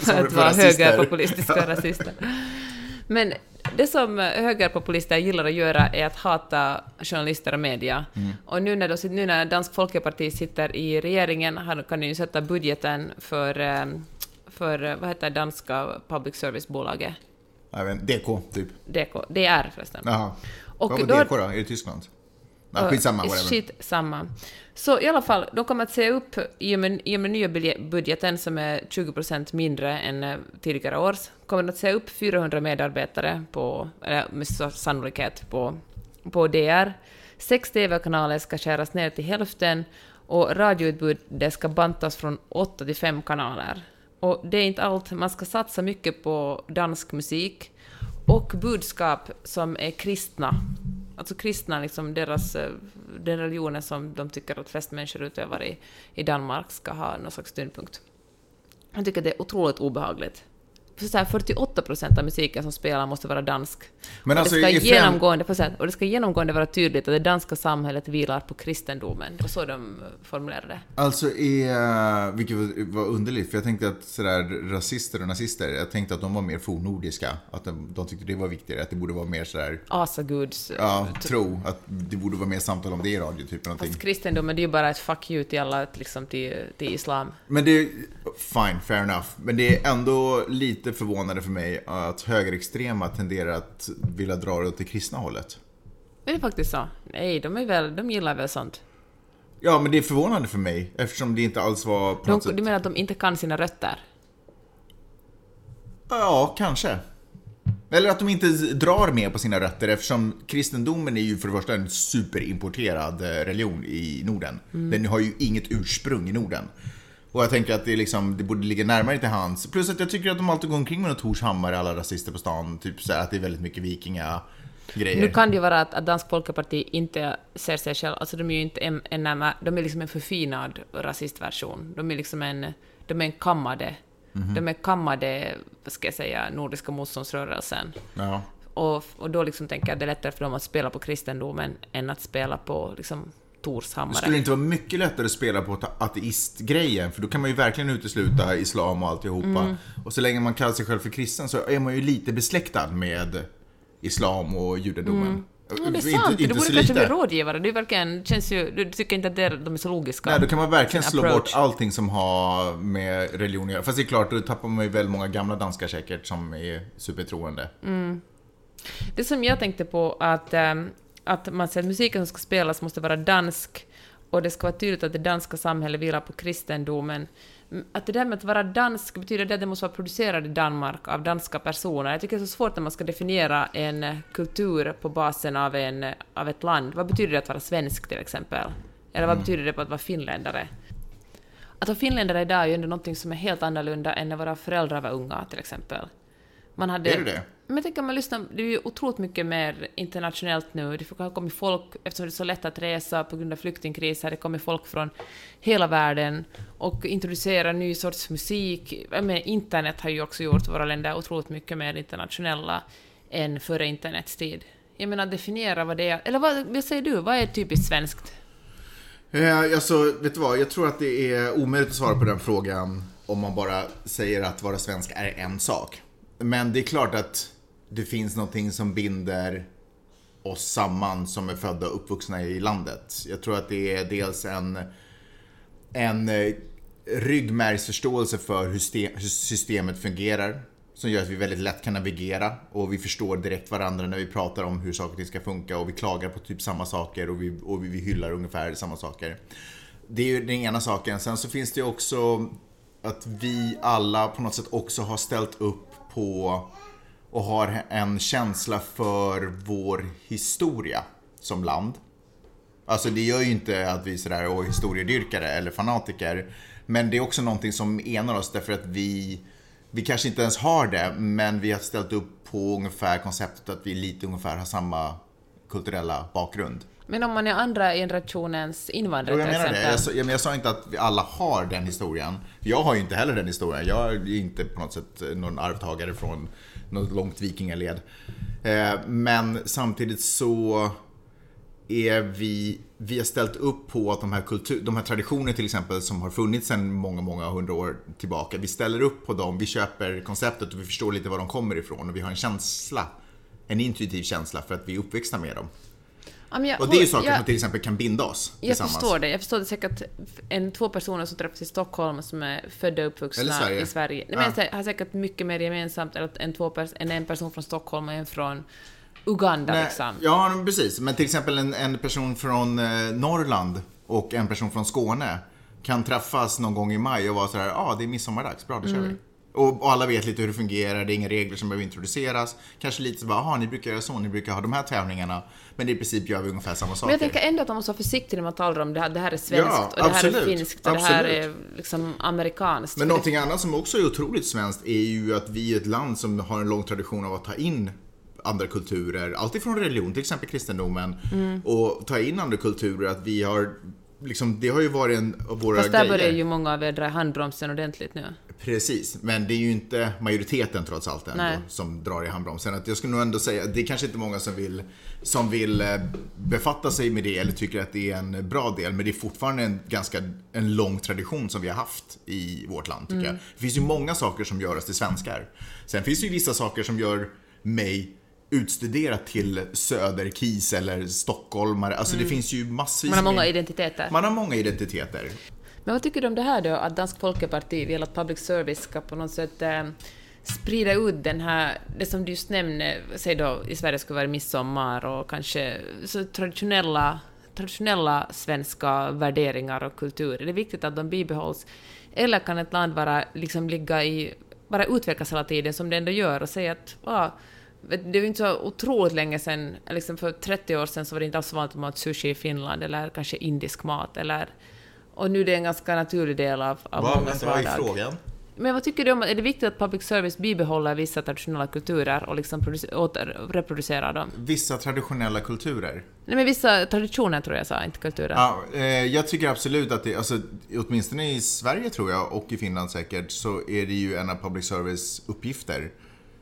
Som att för vara högerpopulistiska rasister. Men det som högerpopulister gillar att göra är att hata journalister och media. Mm. Och nu när, sitter- nu när Dansk Folkeparti sitter i regeringen kan de ju sätta budgeten för, eh, för eh, vad heter danska public service-bolaget? Jag vet, inte, DK, typ. DK, DR förresten. Jaha. Och Vad var då- DK då? Är det Tyskland? Ja, skitsamma, whatever. Shit, samma. Så i alla fall, de kommer att se upp i och med, i och med nya budge- budgeten som är 20% mindre än eh, tidigare års, kommer de att se upp 400 medarbetare på, eller med sannolikhet på, på DR. Sex TV-kanaler ska skäras ner till hälften och radioutbudet ska bantas från åtta till fem kanaler. Och det är inte allt, man ska satsa mycket på dansk musik och budskap som är kristna. Alltså kristna, liksom deras, eh, den religionen som de tycker att flest människor utövar i, i Danmark ska ha någon slags tyngdpunkt. Jag tycker det är otroligt obehagligt. För så här 48 procent av musiken som spelar måste vara dansk. Men och, alltså, det ska i fem- genomgående, säga, och det ska genomgående vara tydligt att det danska samhället vilar på kristendomen. Det var så de eh, formulerade det. Alltså, är, vilket var- underligt, för jag tänkte att sådär, rasister och nazister, jag tänkte att de var mer fornnordiska. Att de, de tyckte det var viktigare, att det borde vara mer sådär, Asaguds... ja, tro, att det borde vara mer samtal om det i radio, typ någonting. Fast kristendomen, det är ju bara ett fuck you till alla, liksom till, till islam. Men det är, fine, fair enough. Men det är ändå lite förvånande för mig att högerextrema tenderar att vilja dra det åt det kristna hållet. Är det faktiskt så? Nej, de, är väl, de gillar väl sånt. Ja, men det är förvånande för mig eftersom det inte alls var på något De, sätt... du menar att de inte kan sina rötter? Ja, kanske. Eller att de inte drar med på sina rötter eftersom kristendomen är ju för det första en superimporterad eh, religion i Norden. Den har ju inget ursprung i Norden. Och jag tänker att det, liksom, det borde ligga närmare till hands. Plus att jag tycker att de alltid går omkring med något Torshammar, alla rasister på stan. Typ så att det är väldigt mycket vikinga-grejer. Nu kan det ju vara att, att Dansk Folkeparti inte ser sig själv, alltså de är ju inte en, en närmare, de är liksom en förfinad rasistversion. De är liksom en, de är en kammade, Mhm. de är kammade, vad ska jag säga, Nordiska motståndsrörelsen. Ja. Och, och då liksom tänker jag att det är lättare för dem att spela på kristendomen än att spela på liksom Det Torshammare. skulle inte vara mycket lättare att spela på ateistgrejen, för då kan man ju verkligen utesluta islam och alltihopa. Mm. Och så länge man kallar sig själv för kristen så är man ju lite besläktad med islam och judendomen. Mm. Ja, det är Inte- sant, inte du borde kanske bli rådgivare. Det är verkligen, känns ju, du tycker inte att det, de är så logiska? Nej, då kan man verkligen slå approach. bort allting som har med religion att göra. Fast det är klart, då tappar man ju väldigt många gamla danskar säkert som är supertroende. Mm. Det som jag tänkte på att, ehm, att man säger att musiken som ska spelas måste vara dansk och det ska vara tydligt att det danska samhället vilar på kristendomen. Mm, Att det där med att vara dansk betyder det att det måste vara producerad i Danmark av danska personer. Jag tycker det är så svårt när man ska definiera en kultur på basen av, en, av ett land. Vad betyder det att vara svensk till exempel? Eller vad betyder det på att vara finländare? Att vara finländare idag är ju ändå någonting som är helt annorlunda än när våra föräldrar var unga till exempel. Man hade, Är det det? Men jag tänker om man lyssnar, det är ju otroligt mycket mer internationellt nu. Det har kommit folk, eftersom det är så lätt att resa på grund av flyktingkriser, det kommer folk från hela världen och introducerar ny sorts musik. Jag menar, internet har ju också gjort våra länder otroligt mycket mer internationella än före internets tid. Jag menar, definiera vad det är, eller vad, vad säger du, vad är typiskt svenskt? Eh, alltså, vet du vad? Jag tror att det är omöjligt att svara på den frågan om man bara säger att vara svensk är en sak. Men det är klart att det finns någonting som binder oss samman som är födda och uppvuxna i landet. Jag tror att det är dels en, en eh, ryggmärgsförståelse för hur, systemet fungerar. Som gör att vi väldigt lätt kan navigera och vi förstår direkt varandra när vi pratar om hur saker och ting ska funka och vi klagar på typ samma saker och vi, och vi hyllar ungefär samma saker. det är ju den ena saken. Sen så finns det ju också att vi alla på något sätt också har ställt upp på och har en känsla för vår historia som land. Alltså det gör ju inte att vi är sådär och historiedyrkare eller fanatiker. Men det är också någonting som enar oss därför att vi, vi kanske inte ens har det, men vi har ställt upp på ungefär konceptet att vi lite ungefär har samma kulturella bakgrund. Men om man är andra generationens invandrare Jo, jag menar det. Jag, sa- jag sa inte att vi alla har den historien. Jag har ju inte heller den historien. Jag är inte på något sätt någon arvtagare från något långt vikingaled. Eh, men samtidigt så är vi, vi har ställt upp på att de här, kultur, de här traditioner till exempel som har funnits sedan många, många hundra år tillbaka. Vi ställer upp på dem, vi köper konceptet och vi förstår lite var de kommer ifrån och vi har en känsla, en intuitiv känsla för att vi är uppväxta med dem. Ja, jag- Och det är ju saker jag- som till exempel kan binda oss Jag förstår det. Jag förstår det säkert en, två personer som träffas i Stockholm som är födda och uppvuxna Sverige. i Sverige. Nej, men jag har säkert mycket mer gemensamt än, en, två pers- än en person från Stockholm och en från Uganda Nej, liksom. Ja, precis. Men till exempel en, en person från eh, Norrland och en person från Skåne kan träffas någon gång i maj och vara sådär, ja ah, det är midsommardags, bra då kör vi. Och, och alla vet lite hur det fungerar, det är inga regler som behöver introduceras. Kanske lite så bara, ni brukar göra så, ni brukar ha de här tävlingarna. Men i princip gör vi ungefär samma saker. Men jag tänker ändå att man måste vara försiktig när man talar om det här. Det här är svenskt Ja, och det här absolut. är finskt och det här är Absolut. liksom amerikanskt. Men någonting annat som också är otroligt svenskt är ju att vi är ett land som har en lång tradition av att ta in andra kulturer, alltifrån religion, till exempel kristendomen, Mm. och ta in andra kulturer, att vi har Liksom, det har ju varit en av våra Fast där grejer. börjar ju många av er dra i handbromsen ordentligt nu. Precis, men det är ju inte majoriteten trots allt ändå Nej. som drar i handbromsen. Att jag skulle nog ändå säga det är kanske inte många som vill, som vill eh, befatta sig med det eller tycker att det är en bra del. Men det är fortfarande en ganska en lång tradition som vi har haft i vårt land tycker jag. Det finns ju många saker som gör oss till svenskar. Sen finns det ju vissa saker som gör mig utstuderat till söderkis eller stockholmare. Alltså det finns ju massvis Man har många med- identiteter. Man har många identiteter. Men vad tycker du om det här då, att Dansk Folkeparti vill att public service ska på något sätt eh, sprida ut den här, det som du just nämnde, säg då i Sverige skulle vara midsommar och kanske så traditionella, traditionella svenska värderingar och kultur. Är det viktigt att de bibehålls? Eller kan ett land bara liksom ligga i, bara utvecklas hela tiden som det ändå gör och säga att ah, det är ju inte så otroligt länge sedan, liksom för 30 år sedan så var det inte alls vanligt att man åt sushi i Finland eller kanske indisk mat eller och nu är det en ganska naturlig del av, av Vad, mångas vänta, vad är vardag. frågan? Men vad tycker du om, är det viktigt att public service bibehåller vissa traditionella kulturer och liksom åter, reproducerar dem? Vissa traditionella kulturer. Nej men vissa traditioner tror jag sa, inte kulturer. Ja, eh, jag tycker absolut att det, alltså, åtminstone i Sverige tror jag och i Finland säkert, så är det ju en av public service uppgifter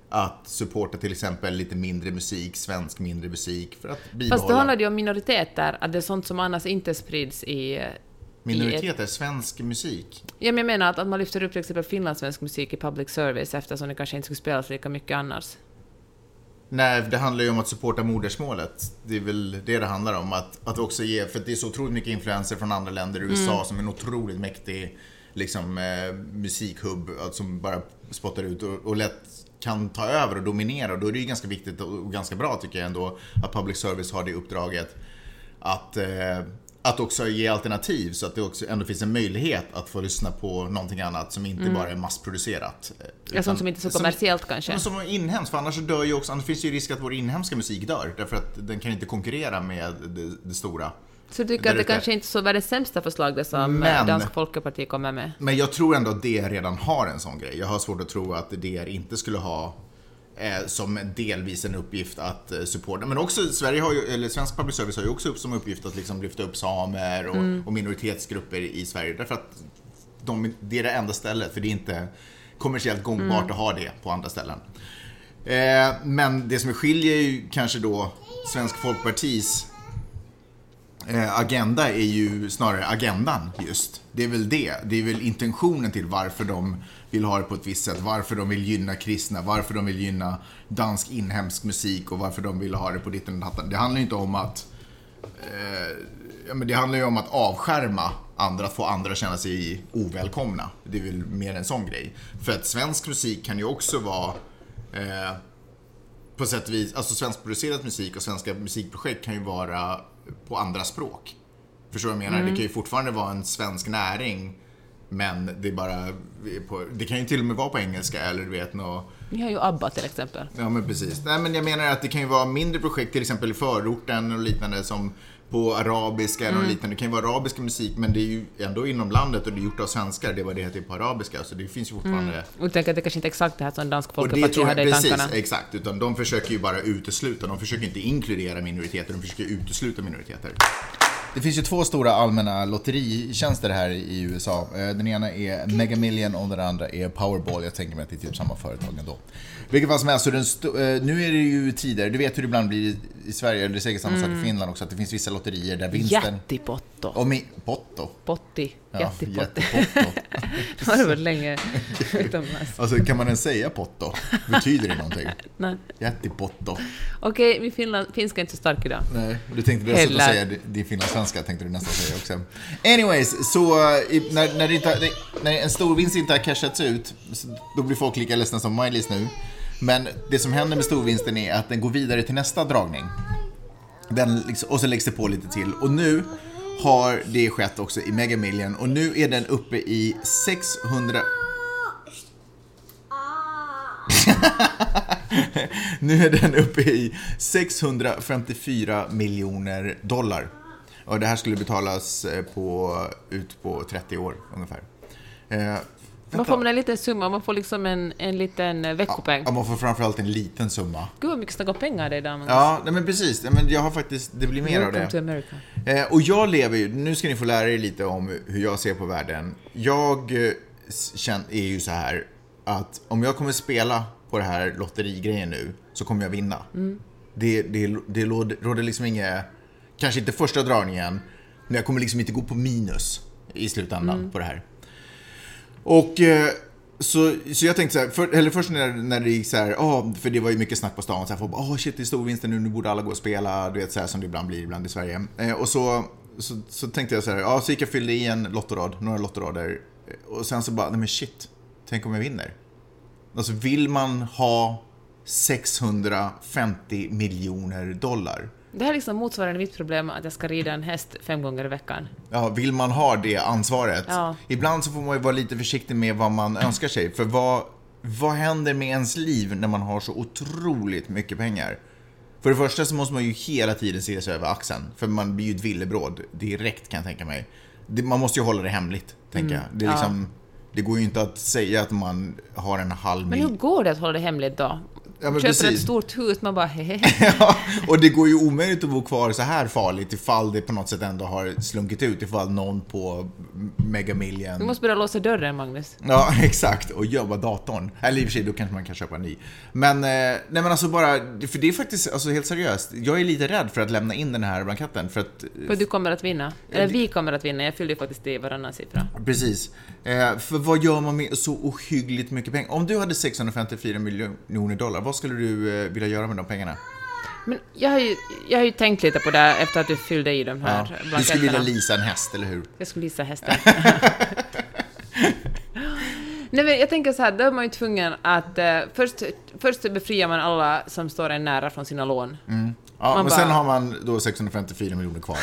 att supporta till exempel lite mindre musik, svensk mindre musik för att bibehålla Fast då handlar det ju om minoriteter, att det är sånt som annars inte sprids i... i ett, minoriteter, svensk musik. ja, men jag menar att, att man lyfter upp till exempel finlandssvensk musik i public service eftersom det kanske inte skulle spelas lika mycket annars. Nej, det handlar ju om att supporta modersmålet. Det är väl det det handlar om. Att, att också ge, för det är så otroligt mycket influenser från andra länder. USA som är en otroligt mäktig liksom, eh, musikhubb som bara spottar ut och, och lätt kan ta över och dominera. Och då är det ju ganska viktigt och, ganska bra tycker jag ändå att public service har det uppdraget att, eh, att också ge alternativ så att det också ändå finns en möjlighet att få lyssna på någonting annat som inte bara är massproducerat. eh, Ja, sånt som inte är så som- kommersiellt kanske. men som är inhemskt, för annars dör ju också, annars finns ju risk att vår inhemska musik dör. Därför att den kan inte konkurrera med det, det stora. Så du tycker att det kanske inte är så världens sämsta förslag det som Men- Men... Dansk Folkeparti kommer med? Men jag tror ändå att DR redan har en sån grej. Jag har svårt att tro att DR inte skulle ha eh, som delvis en uppgift att eh, supporta. Men också Sverige har ju, eller svensk public service har ju också upp som uppgift att liksom lyfta upp samer och, och minoritetsgrupper i Sverige. Därför att de, det är det enda stället, för det är inte kommersiellt gångbart att ha det på andra ställen. Eh, men det som skiljer ju kanske då Svensk Folkpartis eh, agenda är ju snarare agendan just. Det är väl det. Det är väl intentionen till varför de vill ha det på ett visst sätt. Varför de vill gynna kristna, varför de vill gynna dansk inhemsk musik och varför de vill ha det på ditten och datten. Det handlar ju inte om att eh, ja, men det handlar ju om att avskärma andra, att få andra att känna sig ovälkomna. Det är väl mer en sån grej. För att svensk musik kan ju också vara eh, på sätt och vis, alltså svenskproducerad musik och svenska musikprojekt kan ju vara på andra språk. Förstår du vad jag menar? Det kan ju fortfarande vara en svensk näring, men det är bara... På, det kan ju till och med vara på engelska eller du vet nå Vi har ju ABBA till exempel. Ja, men precis. Nej, men jag menar att det kan ju vara mindre projekt, till exempel i förorten och liknande, som på arabiska eller Mm. liknande. Det kan ju vara arabiska musik, men det är ju ändå inom landet och det är gjort av svenskar. Det var det heter på arabiska, så det finns ju fortfarande... Och jag tänker att det kanske inte är exakt det här som Dansk Och Folkeparti hade i precis, tankarna. exakt. Utan de försöker ju bara utesluta, de försöker inte inkludera minoriteter, de försöker utesluta minoriteter. Det finns ju två stora allmänna lotteritjänster här i USA. Eh, Den ena är Mega Million och den andra är Powerball. Jag tänker mig att det är typ samma företag ändå. Vilket fall som helst, så eh, nu är det ju tider, du vet hur det ibland blir i Sverige, eller det är säkert samma sak i Finland också, att det finns vissa lotterier där vinsten... Jättipotto. Och mi- Potto. Potti. Ja, jättepotto. Det har det varit länge utomlands. Alltså kan man ens säga potto? Betyder det någonting? Nej. Jättepotto. Okej, min finland, finska är inte så stark idag. Nej, du tänkte dessutom Heller. säga din finlandssvenska, tänkte du nästan säga också. Anyways, så eh, när, när, inte, när en stor vinst inte har cashats ut, då blir folk lika ledsna som Miley's nu. Men det som händer med storvinsten är att den går vidare till nästa dragning. Den, liksom- och så läggs det på lite till. Och nu har det skett också i Mega Million och nu är den uppe i 600... Nu är den uppe i 654 miljoner dollar. Och det här skulle betalas eh, på, ut på 30 år ungefär. Eh, man får man en liten summa, man får liksom en, en liten eh, veckopeng. Ja, man får framförallt en liten summa. Gud vad mycket snack om pengar det är. Magnus. Ja, nej, men precis. Men jag har faktiskt, det blir mer av Welcome det. to America. Eh, och jag lever ju, nu ska ni få lära er lite om hur jag ser på världen. Jag eh, s- känn, är ju så här att om jag kommer spela på det här lotterigrejen nu så kommer jag vinna. Det, det, det råder, liksom inget, kanske inte första dragningen, men jag kommer liksom inte gå på minus i slutändan på det här. Och eh, så, så jag tänkte så här, för, eller först när, när det gick så här, oh, för det var ju mycket snack på stan, så här, folk bara, åh shit det är storvinsten nu, nu borde alla gå och spela, du vet så här som det ibland blir ibland i Sverige. Eh, och så, så, så tänkte jag så här, ja så gick jag och fyllde i en lottorad, några lottorader, eh, och sen så bara, nej men shit, tänk om jag vinner. Alltså vill man ha 650 miljoner dollar? Det här är liksom motsvarande mitt problem att jag ska rida en häst fem gånger i veckan. Ja, vill man ha det ansvaret? Ja. Ibland så får man ju vara lite försiktig med vad man önskar sig. För vad, vad händer med ens liv när man har så otroligt mycket pengar? För det första så måste man ju hela tiden se sig över axeln. För man blir ju ett villebråd direkt kan jag tänka mig. Man måste ju hålla det hemligt, tänker jag. Det, Mm. ja. liksom, det går ju inte att säga att man har en halv Men hur miljon. går det att hålla det hemligt då? Ja, Köper precis. ett stort hus, man bara hehehe. Ja, och det går ju omöjligt att bo kvar så här farligt ifall det på något sätt ändå har slunkit ut. Ifall någon på Mega Million Du måste börja låsa dörren, Magnus. Ja, exakt. Och jobba datorn. Eller i och för sig, då kanske man kan köpa en ny. Men, eh, nej men alltså bara, för det är faktiskt, alltså helt seriöst. Jag är lite rädd för att lämna in den här blanketten. För att, För du kommer att vinna. Eller vi kommer att vinna. Jag fyllde ju faktiskt i varannan siffra. precis. Eh, för vad gör man med så ohyggligt mycket pengar? Om du hade 654 miljoner dollar, vad skulle du eh, vilja göra med de pengarna? Men jag har ju, jag har ju tänkt lite på det efter att du fyllde i de här Ja. Du blanketterna. skulle vilja leasa en häst, eller hur? Jag skulle gissa hästen. Nej, men jag tänker så här, då är man ju tvungen att eh, först, först befriar man alla som står en nära från sina lån. Ja, Man men sen bara- har man då 654 miljoner kvar.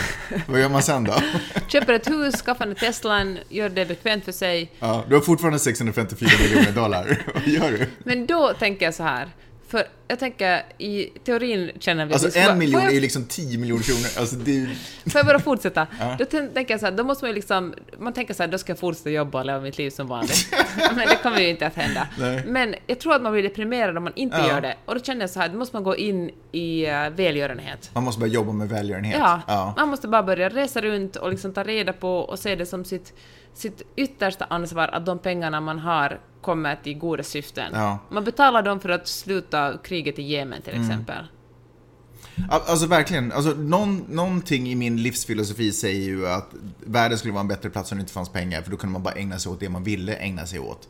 vad gör man sen då? Köper ett hus, skaffar en Teslan, gör det bekvämt för sig. Ja, du har fortfarande 654 miljoner dollar. vad gör du? Men då tänker jag så här, för jag tänker i teorin känner vi Alltså en miljon Får är jag- ju liksom 10 miljoner kronor. Alltså det är. Får jag bara fortsätta? Då tän- tänker jag så här, då måste man ju liksom, man tänker så här, då ska jag fortsätta jobba och leva mitt liv som vanligt. Men det kommer ju inte att hända. Nej. Men jag tror att man blir deprimerad om man inte Ja. gör det. Och då känner jag så här, då måste man gå in i uh, välgörenhet. Man måste börja jobba med välgörenhet. Ja, ja. man måste bara börja resa runt och liksom ta reda på och se det som sitt, sitt yttersta ansvar att de pengarna man har kommer till goda syften. Ja. Man betalar dem för att sluta kriget i Jemen till Mm. exempel. Al- Alltså verkligen, alltså, någon, någonting i min livsfilosofi säger ju att världen skulle vara en bättre plats om det inte fanns pengar, för då kunde man bara ägna sig åt det man ville ägna sig åt.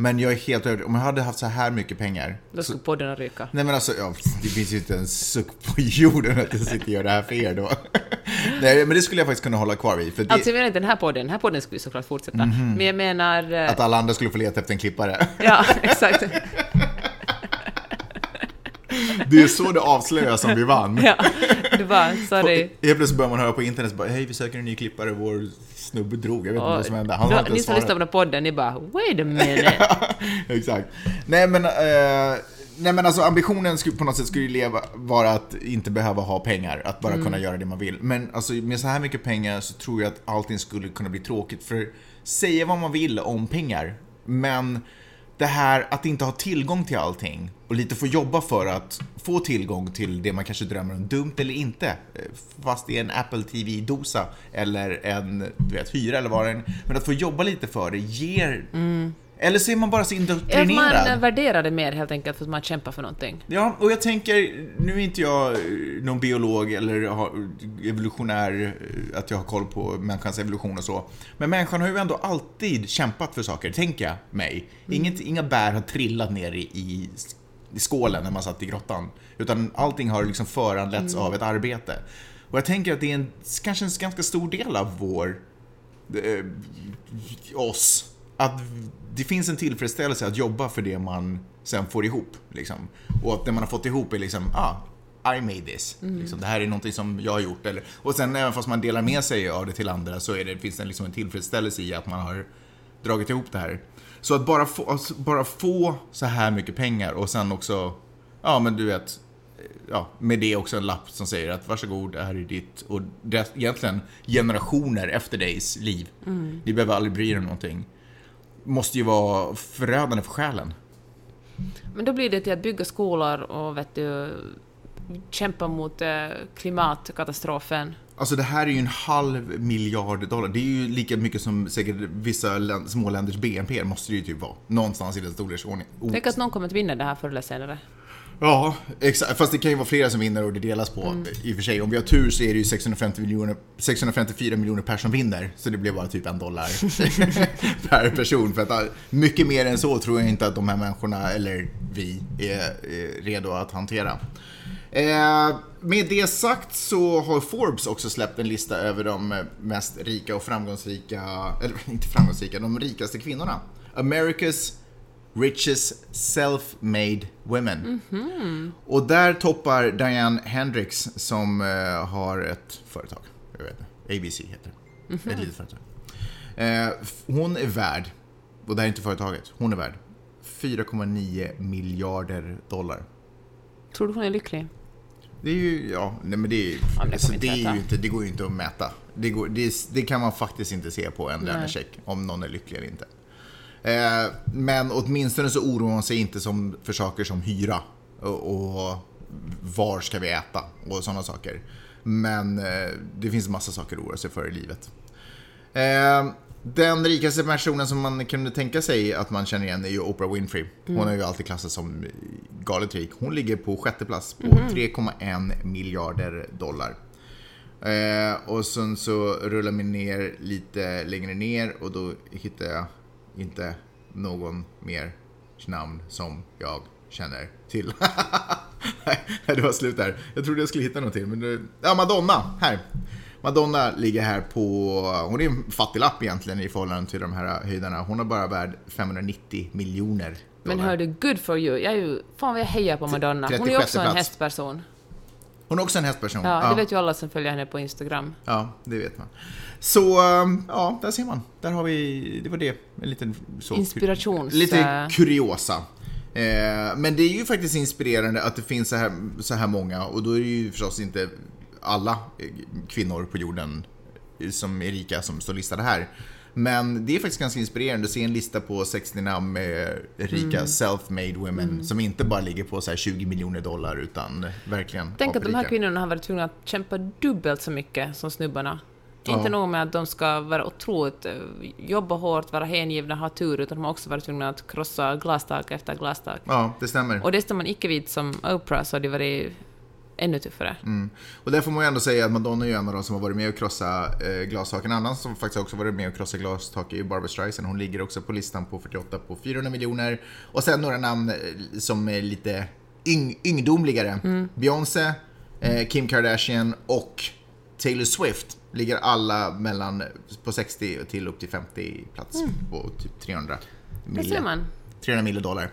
Men jag är helt övertygad, om jag hade haft så här mycket pengar, Då skulle podden ryka. Nej men alltså, ja, det finns ju inte en suck på jorden att jag sitter och gör det här för er då. Nej men det skulle jag faktiskt kunna hålla kvar vid. För det, Alltså jag menar inte den här podden, den här podden skulle vi såklart fortsätta. Men jag menar... eh, att alla andra skulle få leta efter en klippare. Ja, exakt. Det är så det avslöjas om vi vann. Ja, du bara, sorry. Helt plötsligt börjar man höra på internet bara, hej vi söker en ny klippare, vår snubbe drog, jag vet inte vad som hände. Han Då, inte ni som lyssnar på podden, ni bara, wait a minute. Exakt. Nej men, eh, nej men alltså ambitionen skulle, på något sätt skulle ju leva, vara att inte behöva ha pengar, att bara kunna göra det man vill. Men alltså med så här mycket pengar så tror jag att allting skulle kunna bli tråkigt. För säga vad man vill om pengar, men det här att inte ha tillgång till allting och lite få jobba för att få tillgång till det man kanske drömmer om, dumt eller inte, eh, fast det är en Apple TV-dosa eller en du vet, hyra eller vad det är. Men att få jobba lite för det ger... Mm. Eller så är man bara så indoktrinerad. man värderar det mer helt enkelt för att man kämpar för någonting. Ja, och jag tänker, nu är inte jag eh, någon biolog eller evolutionär, eh, att jag har koll på människans evolution och så. Men människan har ju ändå alltid kämpat för saker, tänker jag mig. Inget, inga bär har trillat ner i, i, i skålen när man satt i grottan. Utan allting har liksom föranletts av ett arbete. Och jag tänker att det är en, kanske en ganska stor del av vår eh, oss. Att det finns en tillfredsställelse att jobba för det man sen får ihop. Liksom. Och att det man har fått ihop är liksom, ah, I made this. Liksom, det här är någonting som jag har gjort. Eller, och sen även fast man delar med sig av det till andra så är det, finns det liksom en tillfredsställelse i att man har dragit ihop det här. Så att bara få, alltså, bara få så här mycket pengar och sen också, ja men du vet, ja, med det också en lapp som säger att varsågod, det här är ditt och det, egentligen generationer efter digs liv. Ni behöver aldrig bry er om någonting. Måste ju vara förödande för själen. Men då blir det till att bygga skolor och vet du, kämpa mot eh, klimatkatastrofen. Alltså det här är ju en halv miljard dollar. Det är ju lika mycket som säkert vissa små länders BNP måste det ju typ vara. Någonstans i den storleksordningen. Tänk att någon kommer att vinna det här förr eller senare. Ja, exakt. Fast det kan ju vara flera som vinner och det delas på. I och för sig, om vi har tur så är det ju 650 miljoner, 654 miljoner per som vinner. Så det blir bara typ en dollar per person. För att mycket mer än så tror jag inte att de här människorna, eller vi, är, är redo att hantera. Eh, med det sagt så har Forbes också släppt en lista över de mest rika och framgångsrika, eller inte framgångsrika, de rikaste kvinnorna. America's richest self-made women. Och där toppar Diane Hendricks som eh, har ett företag. Jag vet inte. ABC heter det. Ett litet företag. Eh, hon är värd, och det här är inte företaget, hon är värd 4,9 miljarder dollar. Tror du hon är lycklig? Det är ju, ja, nej men det är, men det alltså, det är ju inte, det går ju inte att mäta. Det, går, det, det kan man faktiskt inte se på en lönecheck, om någon är lycklig eller inte. Eh, men åtminstone så oroar hon sig inte som, för saker som hyra och, och var ska vi äta och sådana saker. Men eh, det finns massa saker att oroa sig för i livet. Eh, den rikaste personen som man kunde tänka sig att man känner igen är ju Oprah Winfrey. Hon har ju alltid klassats som galet rik. Hon ligger på sjätte plats på 3,1 miljarder dollar. Eh, och sen så rullar vi ner lite längre ner och då hittar jag inte någon mer namn som jag känner till. Nej, det var slut där. Jag trodde jag skulle hitta något till. Men det, ja, Madonna, här. Madonna ligger här på, hon är en fattiglapp egentligen i förhållande till de här höjderna. Hon är bara värd 590 miljoner Men dollar. hör du, good for you. Jag är ju, fan vad jag hejar på Madonna. Hon är ju 36 också en hästperson. Hon är också en hästperson. Ja, det vet ju alla som följer henne på Instagram. Ja, det vet man. Så, um, ja, där ser man. Där har vi, det var det. En liten så, Inspirations- Lite eh, kuriosa. Eh, men det är ju faktiskt inspirerande att det finns så här, så här många och då är det ju förstås inte alla eh, kvinnor på jorden som är rika som står listade här. Men det är faktiskt ganska inspirerande att se en lista på 60 namn med rika self-made women som inte bara ligger på så här 20 miljoner dollar utan verkligen Tänk att de här kvinnorna har varit tvungna att kämpa dubbelt så mycket som snubbarna. Inte Ja. nog med att de ska vara otroligt, eh, jobba hårt, vara hängivna, ha tur, utan de har också varit tvungna att krossa glastak efter glastak. Ja, det stämmer. Och det står man icke vid som Oprah så det varit ännu tuffare. Mm. Och där får man ju ändå säga att Madonna är ju en av de som har varit med och krossa eh, glastak. En annan som faktiskt också varit med och krossa glastak är ju Barbra Streisand. Hon ligger också på listan på 48 på 400 miljoner. Och sen några namn eh, som är lite yng yngdomligare. Beyoncé, eh, Kim Kardashian och Taylor Swift ligger alla mellan på 60 till upp till 50 plats på typ 300 Det ser mille. man. 300 miljoner dollar.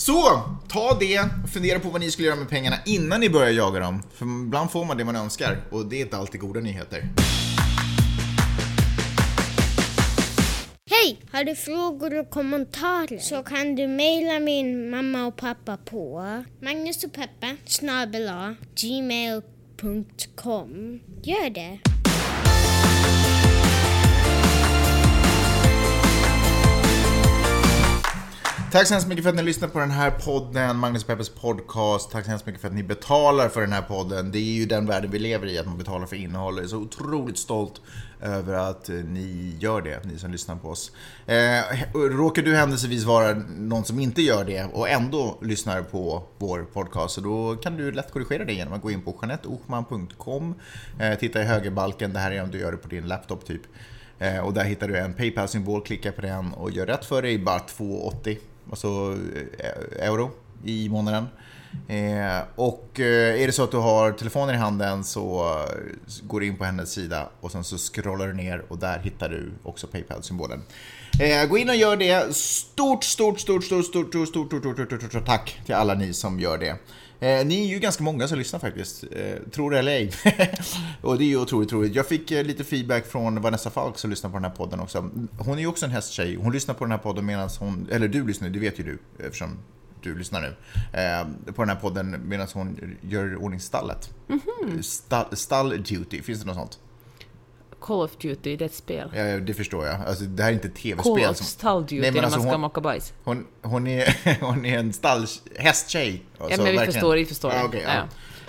Så, ta det och fundera på vad ni skulle göra med pengarna innan ni börjar jaga dem. För ibland får man det man önskar och det är inte alltid goda nyheter. Hej! Har du frågor och kommentarer så kan du mejla min mamma och pappa på Magnus gmail.com. Gör det! Tack så hemskt mycket för att ni lyssnar på den här podden, Magnus Peppers podcast. Tack så hemskt mycket för att ni betalar för den här podden. Det är ju den världen vi lever i, att man betalar för innehåll. Jag är så otroligt stolt över att eh, ni gör det, ni som lyssnar på oss. Eh, råkar du händelsevis vara någon som inte gör det och ändå lyssnar på vår podcast, så då kan du lätt korrigera det genom att gå in på janetteochman.com, eh, titta i högerbalken, det här är om du gör det på din laptop typ. Eh, och där hittar du en Paypal-symbol, klicka på den och gör rätt för dig, bara 2,80 alltså euro i månaden. Eh, och är det så att du har telefonen i handen så går du in på hennes sida och sen så scrollar du ner och där hittar du också Paypal-symbolen. Eh, gå in och gör det. Stort, stort, stort, stort, stort, stort, stort, stort, stort, stort, stort, stort tack till alla ni som gör det. Eh, ni är ju ganska många som lyssnar faktiskt, eh, tror det eller ej. och det är ju otroligt roligt. Jag fick eh, lite feedback från Vanessa Falk som lyssnar på den här podden också. Hon är ju också en hästtjej. Hon lyssnar på den här podden medan hon, eller du lyssnar, det vet ju du eftersom du lyssnar nu, eh, på den här podden medan hon gör ordning stallet. Mhm. Stall, stall duty, finns det något sånt? Call of Duty, det är ett spel. Ja, det förstår jag. Alltså, det här är inte ett Call tv-spel. of som- Stall Duty Nej, men alltså man ska hon- mocka bajs. Hon, hon, är, hon är en stall, hästtjej. Alltså, men vi verkligen. förstår, vi förstår. Ja, okej, ja. Ja.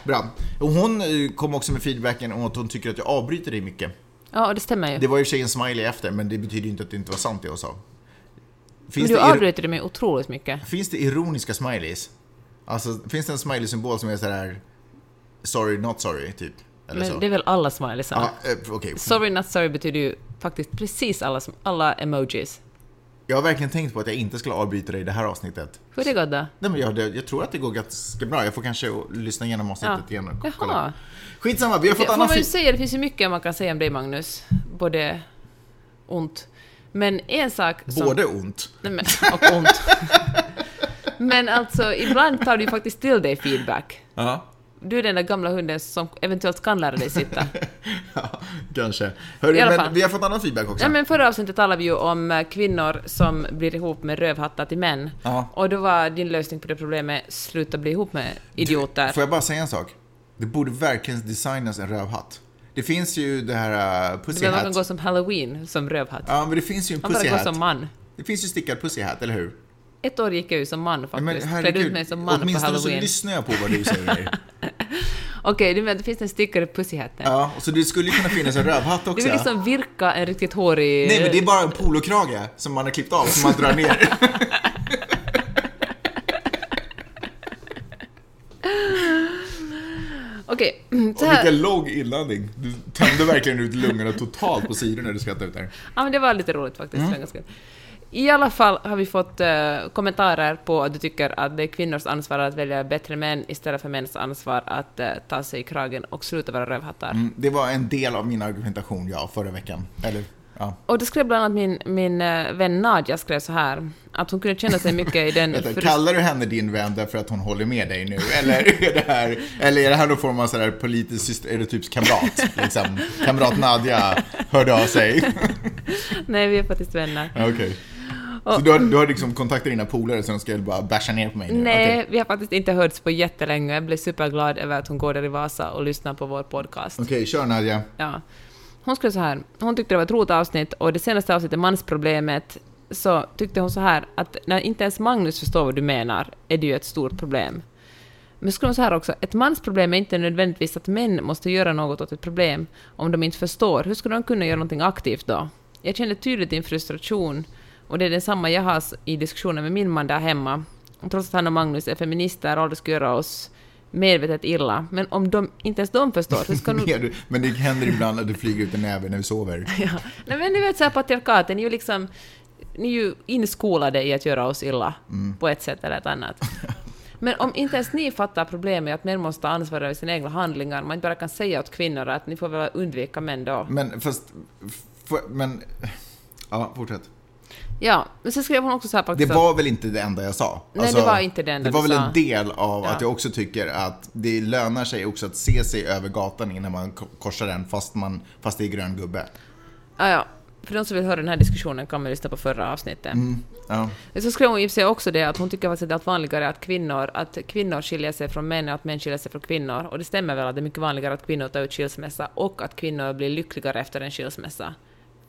Bra. Och hon eh, kom också med feedbacken om att hon tycker att jag avbryter dig mycket. Ja, det stämmer ju. Det var ju tjejen smiley efter, men det betyder ju inte att det inte var sant det jag sa. Men Finns, du det, ir- avbryter mig otroligt mycket. finns det ironiska smileys? Alltså, finns det en smiley-symbol som är sådär sorry, not sorry, typ? Eller så? Men det är väl alla smileysarna? Ja, eh, okej. Sorry not sorry betyder ju faktiskt precis alla, alla emojis. Jag har verkligen tänkt på att jag inte skulle avbryta dig i det här avsnittet. Hur det gått då? Nej, men jag, det- jag tror att det går ganska bra. Jag får kanske lyssna igenom avsnittet Ja. igen och Jaha. kolla. Skitsamma, vi har Det fått får annan man feed- säga, det finns ju mycket man kan säga om dig Magnus. Både ont. Men en sak som... Både ont. Nej, men, och ont. men alltså, ibland tar du faktiskt till dig feedback. Ja. Du är den där gamla hunden som eventuellt kan lära dig sitta. ja, kanske. Hörru, I alla men fall. vi har fått annan feedback också. Ja, men förra avsnittet talade vi ju om eh, kvinnor som blir ihop med rövhattar till män. Ja. Och då var din lösning på det problemet sluta bli ihop med idioter. Får jag bara säga en sak? Det borde verkligen designas en rövhatt. Det finns ju det här uh, pussy Men man kan hat. gå som halloween som rövhatt. Ja, men det finns ju en Man bara pussy går hat. som man. Det finns ju stickad pussy hat, eller hur? Ett år gick jag ju som man faktiskt. men Klädde herregud, ut mig som man på åtminstone så halloween. lyssnar jag på vad du säger. Okej, du menar det finns en stickare pussyhatten. ja, så det skulle ju kunna finnas en rövhatt också. Du vill liksom virka en riktigt hårig... Nej, men det är bara en polokrage som man har klippt av, som man drar ner. Okej, så Och här... vilken lång inandning. Du tömde verkligen ut lungorna totalt på sidorna när du skrattade ut där. Ja, men det var lite roligt faktiskt. Mm. I alla fall har vi fått eh, kommentarer på att du tycker att det är kvinnors ansvar att välja bättre män istället för mäns ansvar att eh, ta sig i kragen och sluta vara rövhattar. Mm, det var en del av min argumentation, ja, förra veckan. Eller, ja. Och det skrev bland annat min, min eh, vän Nadja skrev så här, att hon kunde känna sig mycket i den... Vänta, kallar du henne din vän därför att hon håller med dig nu? Eller är det här, eller är det här någon form av sådär politisk syster, är det typ kamrat? Liksom, kamrat Nadja hörde av sig. Nej, vi är faktiskt vänner. Okej. Så du har, du har liksom kontaktat dina polare som ska bara basha ner på mig nu? Nej, Okej. vi har faktiskt inte hörts på jättelänge. Jag blev superglad över att hon går där i Vasa och lyssnar på vår podcast. Okej, kör Nadja. Ja. Hon skrev så här, hon tyckte det var ett roligt avsnitt och det senaste avsnittet, mansproblemet, så tyckte hon så här att när inte ens Magnus förstår vad du menar är det ju ett stort problem. Men skulle hon så här också, ett mansproblem är inte nödvändigtvis att män måste göra något åt ett problem om de inte förstår. Hur skulle de kunna göra någonting aktivt då? Jag känner tydligt din frustration och det är densamma jag har i diskussioner med min man där hemma. Trots att han och Magnus är feminister och aldrig skulle göra oss medvetet illa. Men om de, inte ens de förstår, hur ska du- Men det händer ibland att du flyger ut en näve när vi sover. Ja. Nej, men ni vet så här patriarkaten, är ju liksom... Ni är ju inskolade i att göra oss illa, på ett sätt eller ett annat. Men om inte ens ni fattar problemet att män måste ta ansvar över sina egna handlingar, man inte bara kan säga åt kvinnor att ni får väl undvika män då. Men fast, f- men, ja, fortsätt. Ja, men sen skrev hon också så här Det faktiskt var väl inte det enda jag sa? Alltså, Nej, det var inte det enda Det var väl sa. en del av Ja. att jag också tycker att det lönar sig också att se sig över gatan innan man ko- korsar den fast, man, fast det är grön gubbe. ja, ja, för de som vill höra den här diskussionen kan man lyssna på förra avsnittet. Ja. Så skrev hon i sig också det att hon tycker faktiskt att det är allt vanligare att kvinnor, att kvinnor skiljer sig från män och att män skiljer sig från kvinnor. Och det stämmer väl att det är mycket vanligare att kvinnor tar ut skilsmässa och att kvinnor blir lyckligare efter en skilsmässa.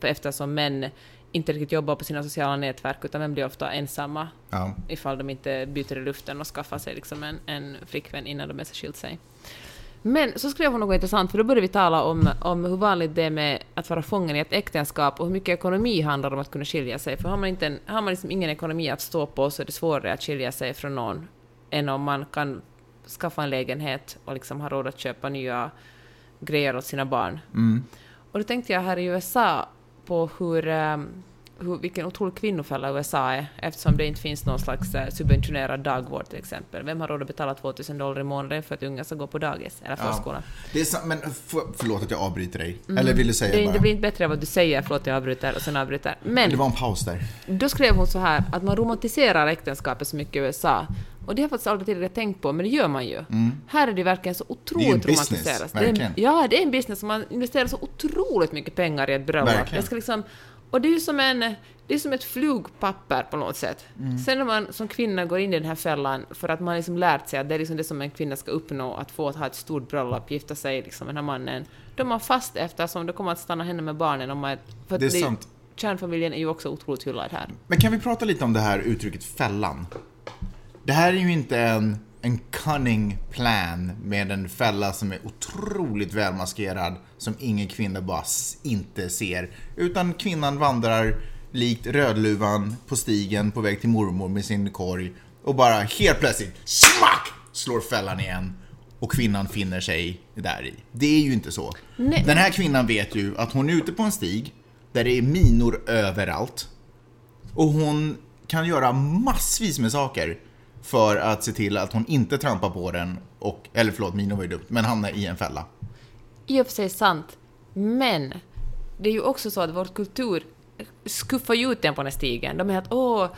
Eftersom män inte riktigt jobbar på sina sociala nätverk utan män blir ofta ensamma Ja. ifall de inte byter i luften och skaffar sig liksom en, en flickvän innan de ens har skilt sig. Men så skrev hon något intressant, för då började vi tala om, om hur vanligt det är med att vara fången i ett äktenskap och hur mycket ekonomi handlar om att kunna skilja sig. För har man, inte en, har man liksom ingen ekonomi att stå på så är det svårare att skilja sig från någon än om man kan skaffa en lägenhet och liksom ha råd att köpa nya grejer åt sina barn. Och då tänkte jag här i USA på hur, ehm, hur, vilken otrolig kvinnofälla USA är, eftersom det inte finns någon slags eh, subventionerad dagvård till exempel. Vem har råd att betala 2000 dollar i månaden för att unga ska gå på dagis eller förskola? Det är sant, men för, förlåt att jag avbryter dig. Eller vill du säga Mm. Det, bara? det blir inte bättre av att du säger förlåt jag avbryter och sen avbryter. Men Det var en paus där. då skrev hon så här att man romantiserar äktenskapet så mycket i USA. Och det har jag faktiskt aldrig tidigare tänkt på, men det gör man ju. Här är det verkligen så otroligt Mm. Det är en business, romantiserat. Det är en- verkligen. Ja, det är en business som man investerar så otroligt mycket pengar i ett bröllop. Verkligen. Det ska liksom, och det är ju som, en, det är som ett flugpapper på något sätt. Mm. Sen när man som kvinna går in i den här fällan för att man liksom lärt sig att det är liksom det som en kvinna ska uppnå, att få att ha ett stort bröllop, gifta sig liksom med den här mannen, då är man fast eftersom det kommer att stanna henne med barnen om man... För Det är sant. Kärnfamiljen är ju också otroligt hyllad här. Men kan vi prata lite om det här uttrycket fällan? Det här är ju inte en, en cunning plan med en fälla som är otroligt välmaskerad som ingen kvinna bara inte ser. Utan kvinnan vandrar likt Rödluvan på stigen på väg till mormor med sin korg och bara helt plötsligt smack slår fällan igen och kvinnan finner sig där i. Det är ju inte så. Nej. Den här kvinnan vet ju att hon är ute på en stig där det är minor överallt. Och hon kan göra massvis med saker för att se till att hon inte trampar på den och, eller förlåt, mino var ju dumt, men hamnar i en fälla. i och för sig sant, men det är ju också så att vår kultur skuffar ju ut den på den här stigen. De är att åh,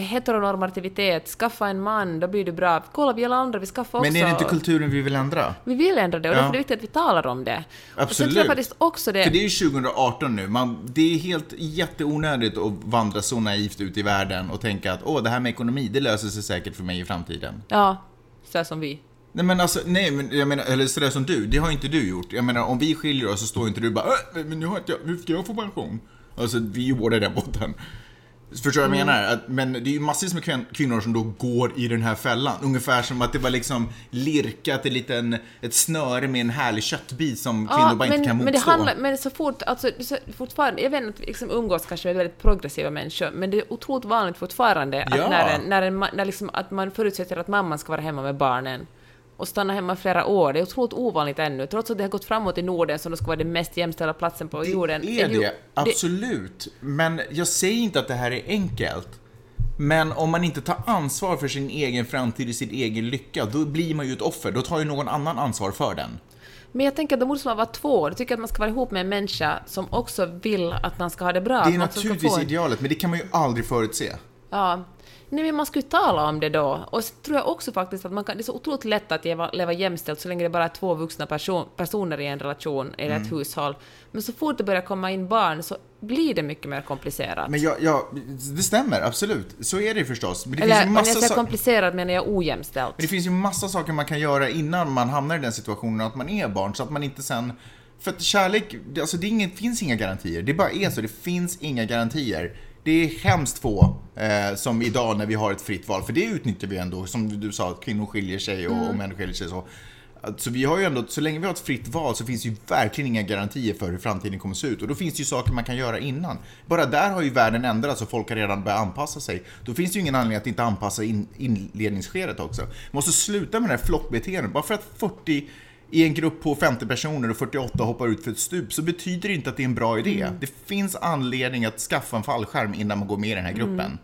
heteronormativitet, skaffa en man, då blir du bra. Kolla, vi alla andra, vi skaffar också... Men är det inte kulturen vi vill ändra? Vi vill ändra det och Ja. därför är det viktigt att vi talar om det. Och sen Absolut. tror jag faktiskt också det... För det är ju 2018 nu. Man, det är helt jätteonödigt att vandra så naivt ut i världen och tänka att åh, det här med ekonomi, det löser sig säkert för mig i framtiden. Ja, så här som vi. Nej men alltså, nej men jag menar, eller sådär som du, det har inte du gjort. Jag menar om vi skiljer oss så står inte du bara äh, men nu har inte jag, hur ska jag få pension? Alltså vi är ju båda i den båten. Förstår du vad jag menar? Att, men det är ju massvis med kvin- kvinnor som då går i den här fällan. Ungefär som att det var liksom lirkat i liten, ett snöre med en härlig köttbit som kvinnor bara men, inte kan motstå. men det handlar, men så fort, alltså så fortfarande, jag vet att vi liksom umgås kanske med väldigt progressiva människor, men det är otroligt vanligt fortfarande att Ja. när, en, när, en, när liksom, att man förutsätter att mamman ska vara hemma med barnen och stanna hemma flera år. Det är otroligt ovanligt ännu, trots att det har gått framåt i Norden som då ska vara den mest jämställda platsen på jorden. Det är det, absolut. Men jag säger inte att det här är enkelt. Men om man inte tar ansvar för sin egen framtid och sin egen lycka, då blir man ju ett offer. Då tar ju någon annan ansvar för den. Men jag tänker att då måste man vara två. Jag tycker att man ska vara ihop med en människa som också vill att man ska ha det bra. Det är naturligtvis få idealet, men det kan man ju aldrig förutse. Ja. Nej, men man skulle tala om det då. Och så tror jag också faktiskt att man kan, det är så otroligt lätt att leva, leva jämställt så länge det bara är två vuxna person, personer i en relation eller Mm. ett hushåll. Men så fort det börjar komma in barn så blir det mycket mer komplicerat. Men jag, jag, det stämmer, absolut. Så är det förstås. Men det, eller finns ju om jag massa säger komplicerat menar jag ojämställt. men det finns ju massa saker man kan göra innan man hamnar i den situationen att man är barn, så att man inte sen... För att kärlek, alltså det är ingen, finns inga garantier. Det bara är så, det finns inga garantier. Det är hemskt få eh, som idag när vi har ett fritt val, för det utnyttjar vi ändå, som du sa, att kvinnor skiljer sig och, och män skiljer sig så. Så vi har ju ändå, så länge vi har ett fritt val så finns ju verkligen inga garantier för hur framtiden kommer att se ut. Och då finns det ju saker man kan göra innan. Bara där har ju världen ändrats och folk har redan börjat anpassa sig. Då finns det ju ingen anledning att inte anpassa in, inledningsskedet också. Man måste sluta med det här flockbeteendet. Bara för att 40 i en grupp på 50 personer och 48 hoppar ut för ett stup så betyder det inte att det är en bra idé. Det finns anledning att skaffa en fallskärm innan man går med i den här gruppen.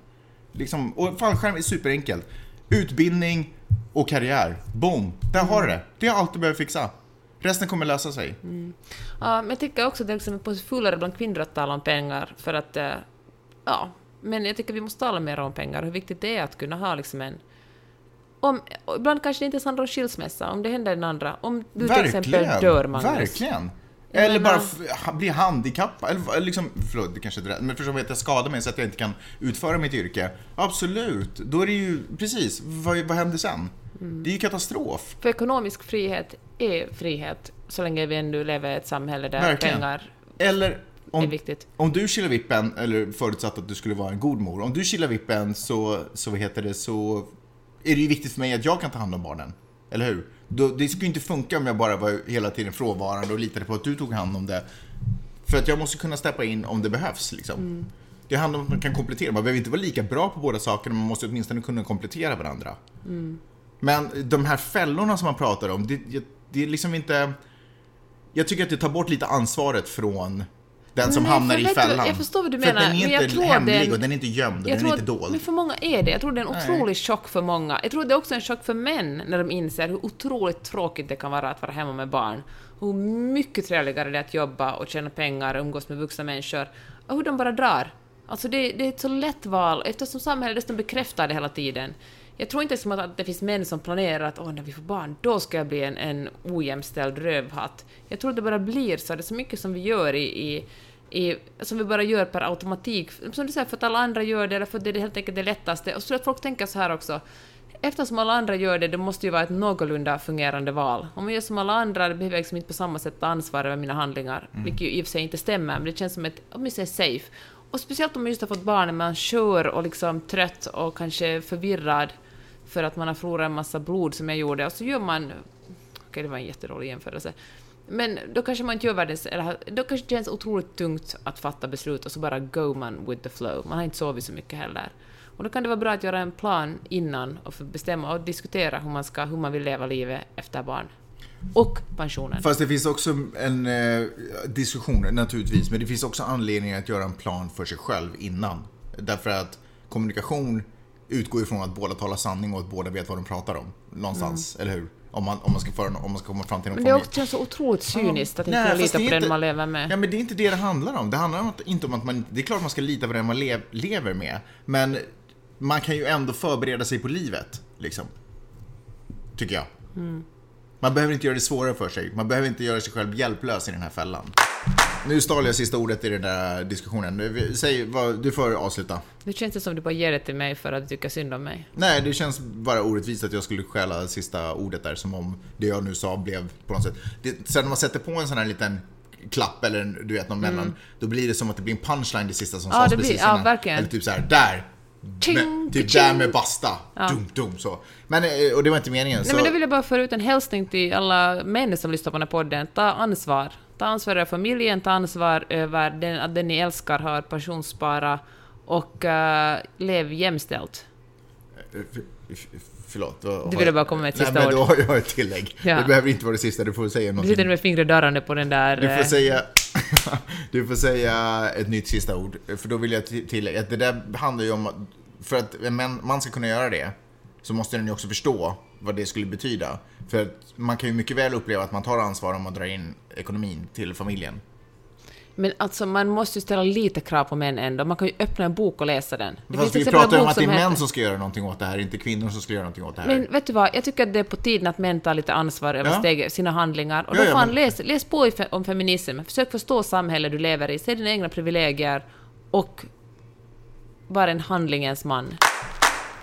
Liksom, och fallskärm är superenkelt. Utbildning och karriär. Boom! Där har du det. Det är allt du behöver fixa. Resten kommer lösa sig. Ja, men jag tycker också att det liksom är fulare bland kvinnor att tala om pengar för att, eh, ja, Men jag tycker vi måste tala mer om pengar hur viktigt det är att kunna ha liksom en... Om, ibland kanske det inte ens handlar om skilsmässa, om det händer den andra. Om du till exempel dör, Magnus. Verkligen! Jag Eller menar- bara bli handikappad, eller liksom, förlåt det kanske är rätt, men förstår att jag skadar mig så att jag inte kan utföra mitt yrke. Absolut, då är det ju, precis, vad, vad händer sen? Mm. Det är ju katastrof. För ekonomisk frihet är frihet, så länge vi ändå lever i ett samhälle där Verkligen. pengar Eller är om, viktigt. om du chillar vippen, eller förutsatt att du skulle vara en god mor, om du chillar vippen så, så vad heter det, så är det ju viktigt för mig att jag kan ta hand om barnen. Eller hur? Då, det skulle ju inte funka om jag bara var hela tiden frånvarande och litade på att du tog hand om det. För att jag måste kunna steppa in om det behövs liksom. Det handlar om att man kan komplettera. Man behöver inte vara lika bra på båda sakerna, men man måste åtminstone kunna komplettera varandra. Men de här fällorna som man pratar om, det, det- det är liksom inte... Jag tycker att det tar bort lite ansvaret från den som Nej, hamnar för i fällan. jag förstår vad du För menar, att den är men inte hemlig den- och den är inte gömd och den är inte dold. men för många är det. Jag tror det är en Nej. otrolig chock för många. Jag tror det är också en chock för män när de inser hur otroligt tråkigt det kan vara att vara hemma med barn. Hur mycket trevligare det är att jobba och tjäna pengar och umgås med vuxna människor. Och hur de bara drar. Alltså det, det är ett så lätt val eftersom samhället dessutom bekräftar det hela tiden. Jag tror inte som att det finns män som planerar att åh, när vi får barn, då ska jag bli en, en ojämställd rövhatt. Jag tror att det bara blir så. Det är så mycket som vi gör i, i i, som vi bara gör per automatik. Som du säger, för att alla andra gör det, eller för att det är helt enkelt det lättaste. Och så tror jag att folk tänker så här också. Eftersom alla andra gör det, det måste ju vara ett någorlunda fungerande val. Om man gör som alla andra, det behöver jag liksom inte på samma sätt ta ansvar över mina handlingar. Vilket ju i och för sig inte stämmer, men det känns som ett, åtminstone safe. Och speciellt om man just har fått barn, när man är skör och liksom trött och kanske förvirrad för att man har förlorat en massa blod som jag gjorde, och så gör man... Okej, det var en jättedålig jämförelse. Men då kanske man inte gör världens... Eller, då kanske det känns otroligt tungt att fatta beslut och så bara go man with the flow. Man har inte sovit så mycket heller. Och då kan det vara bra att göra en plan innan och bestämma och diskutera hur man, ska, hur man vill leva livet efter barn. Och pensionen. Fast det finns också en eh, diskussion naturligtvis, men det finns också anledning att göra en plan för sig själv innan. Därför att kommunikation utgår ifrån att båda talar sanning och att båda vet vad de pratar om. Någonstans, eller hur? Om man, om man, ska, föra, om man ska komma fram till någon. Men det form känns så otroligt cyniskt att Nej, inte fast lita på den inte- man lever med. Ja, men det är inte det det handlar om. Det handlar om att, inte om att man... Det är klart man ska lita på den man lev, lever med. Men man kan ju ändå förbereda sig på livet, liksom. Tycker jag. Mm. Man behöver inte göra det svårare för sig. Man behöver inte göra sig själv hjälplös i den här fällan. Nu stal jag sista ordet i den där diskussionen. Säg, vad, du får avsluta. Nu känns det som du bara ger det till mig för att du tycker synd om mig. Nej, det känns bara orättvist att jag skulle stjäla sista ordet där som om det jag nu sa blev på något sätt. Det, sen när man sätter på en sån här liten klapp eller du vet någon mellan, då blir det som att det blir en punchline det sista som Mm. Ja, sades det blir- precis ja, innan. verkligen. Eller typ så här, där! Med, typ där med basta. Dum, dum, så. Men, eh, och det var inte meningen. Nej, så, men då vill jag bara föra ut en hälsning till alla män som lyssnar på den här podden. Ta ansvar. Ta ansvar över familjen, ta ansvar över den, att den ni älskar har pensionsspara och uh, lev jämställt. Eh, Förlåt. Du ville bara komma med ett Nej, sista men ord. då har jag ett tillägg. Ja. Det behöver inte vara det sista, du får säga Du någonting. sitter med fingret darrande på den där... Du får säga, du får säga ett nytt sista ord. För då vill jag till- tillägga att det där handlar ju om att för att en man- ska kunna göra det så måste den ju också förstå vad det skulle betyda. För att man kan ju mycket väl uppleva att man tar ansvar om man drar in ekonomin till familjen. Men alltså, man måste ju ställa lite krav på män ändå. Man kan ju öppna en bok och läsa den. Det Fast vi pratar ju om att det är män som ska göra någonting åt det här, inte kvinnor som ska göra någonting åt det här. Men vet du vad, jag tycker att det är på tiden att män tar lite ansvar över Ja. steg, sina handlingar. Och Ja, då ja, fan, men- läs, läs på om feminism, försök förstå samhället du lever i, se dina egna privilegier och var en handlingens man.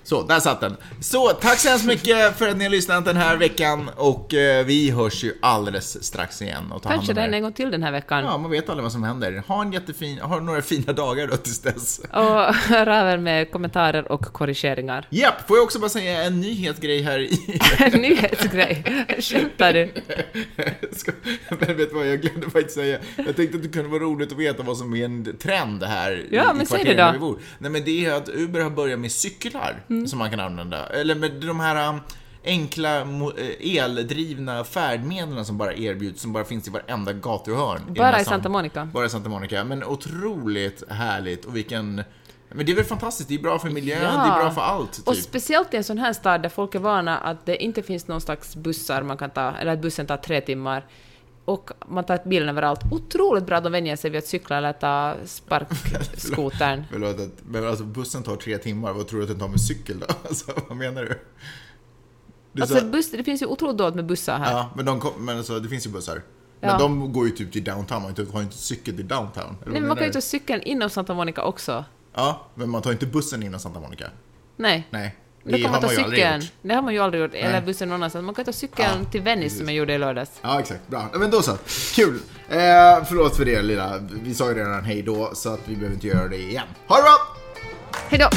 Så, där satt den. Så, tack så hemskt mycket för att ni har lyssnat den här veckan och eh, vi hörs ju alldeles strax igen. Och ta Kanske den er. en gång till den här veckan. Ja, man vet aldrig vad som händer. Ha en jättefin, ha några fina dagar då tills dess. Och hör över med kommentarer och korrigeringar. Japp, får jag också bara säga en nyhetsgrej här i... Nyhetsgrej. Skämtar du? Men vet du vad, jag glömde faktiskt säga. Jag tänkte att det kunde vara roligt att veta vad som är en trend här Ja, i, men säg det då. Nej, men det är att Uber har börjat med cyklar Mm. Som man kan använda. Eller med de här um, enkla eh, eldrivna färdmedlen som bara erbjuds, som bara finns i varenda gatuhörn. Bara i. Santa Monica. Bara i Santa Monica. Men otroligt härligt och vilken... Men det är väl fantastiskt, det är bra för miljön, Ja. det är bra för allt. Typ. Och speciellt i en sån här stad där folk är vana att det inte finns någon slags bussar man kan ta, eller att bussen tar tre timmar. Och man tar bilen överallt. Otroligt bra att de vänjer sig vid att cykla eller ta sparkskotern. Förlåt, att- men alltså bussen tar tre timmar, vad tror du att den tar med cykel då? Alltså, vad menar du? du Alltså sa- buss, det finns ju otroligt dåligt med bussar här. ja, men, de kom, men alltså, det finns ju bussar. Men Ja. de går ju typ till downtown, man har ju inte cykel till downtown. Nej, men man kan ju ta cykeln inom Santa Monica också. Ja, men man tar inte bussen innan Santa Monica. Nej. Nej, Då kan man ta aldrig cykeln. Det har man ju aldrig gjort. Eller Nej. bussen någon annanstans. Man kan ta cykeln Ja, till Venice precis. som jag gjorde i lördags. Ja, exakt. Bra. Men då så. Kul. Eh, förlåt för det lilla. Vi sa ju redan hej då, så att vi behöver inte göra det igen. Ha det bra! Hej då!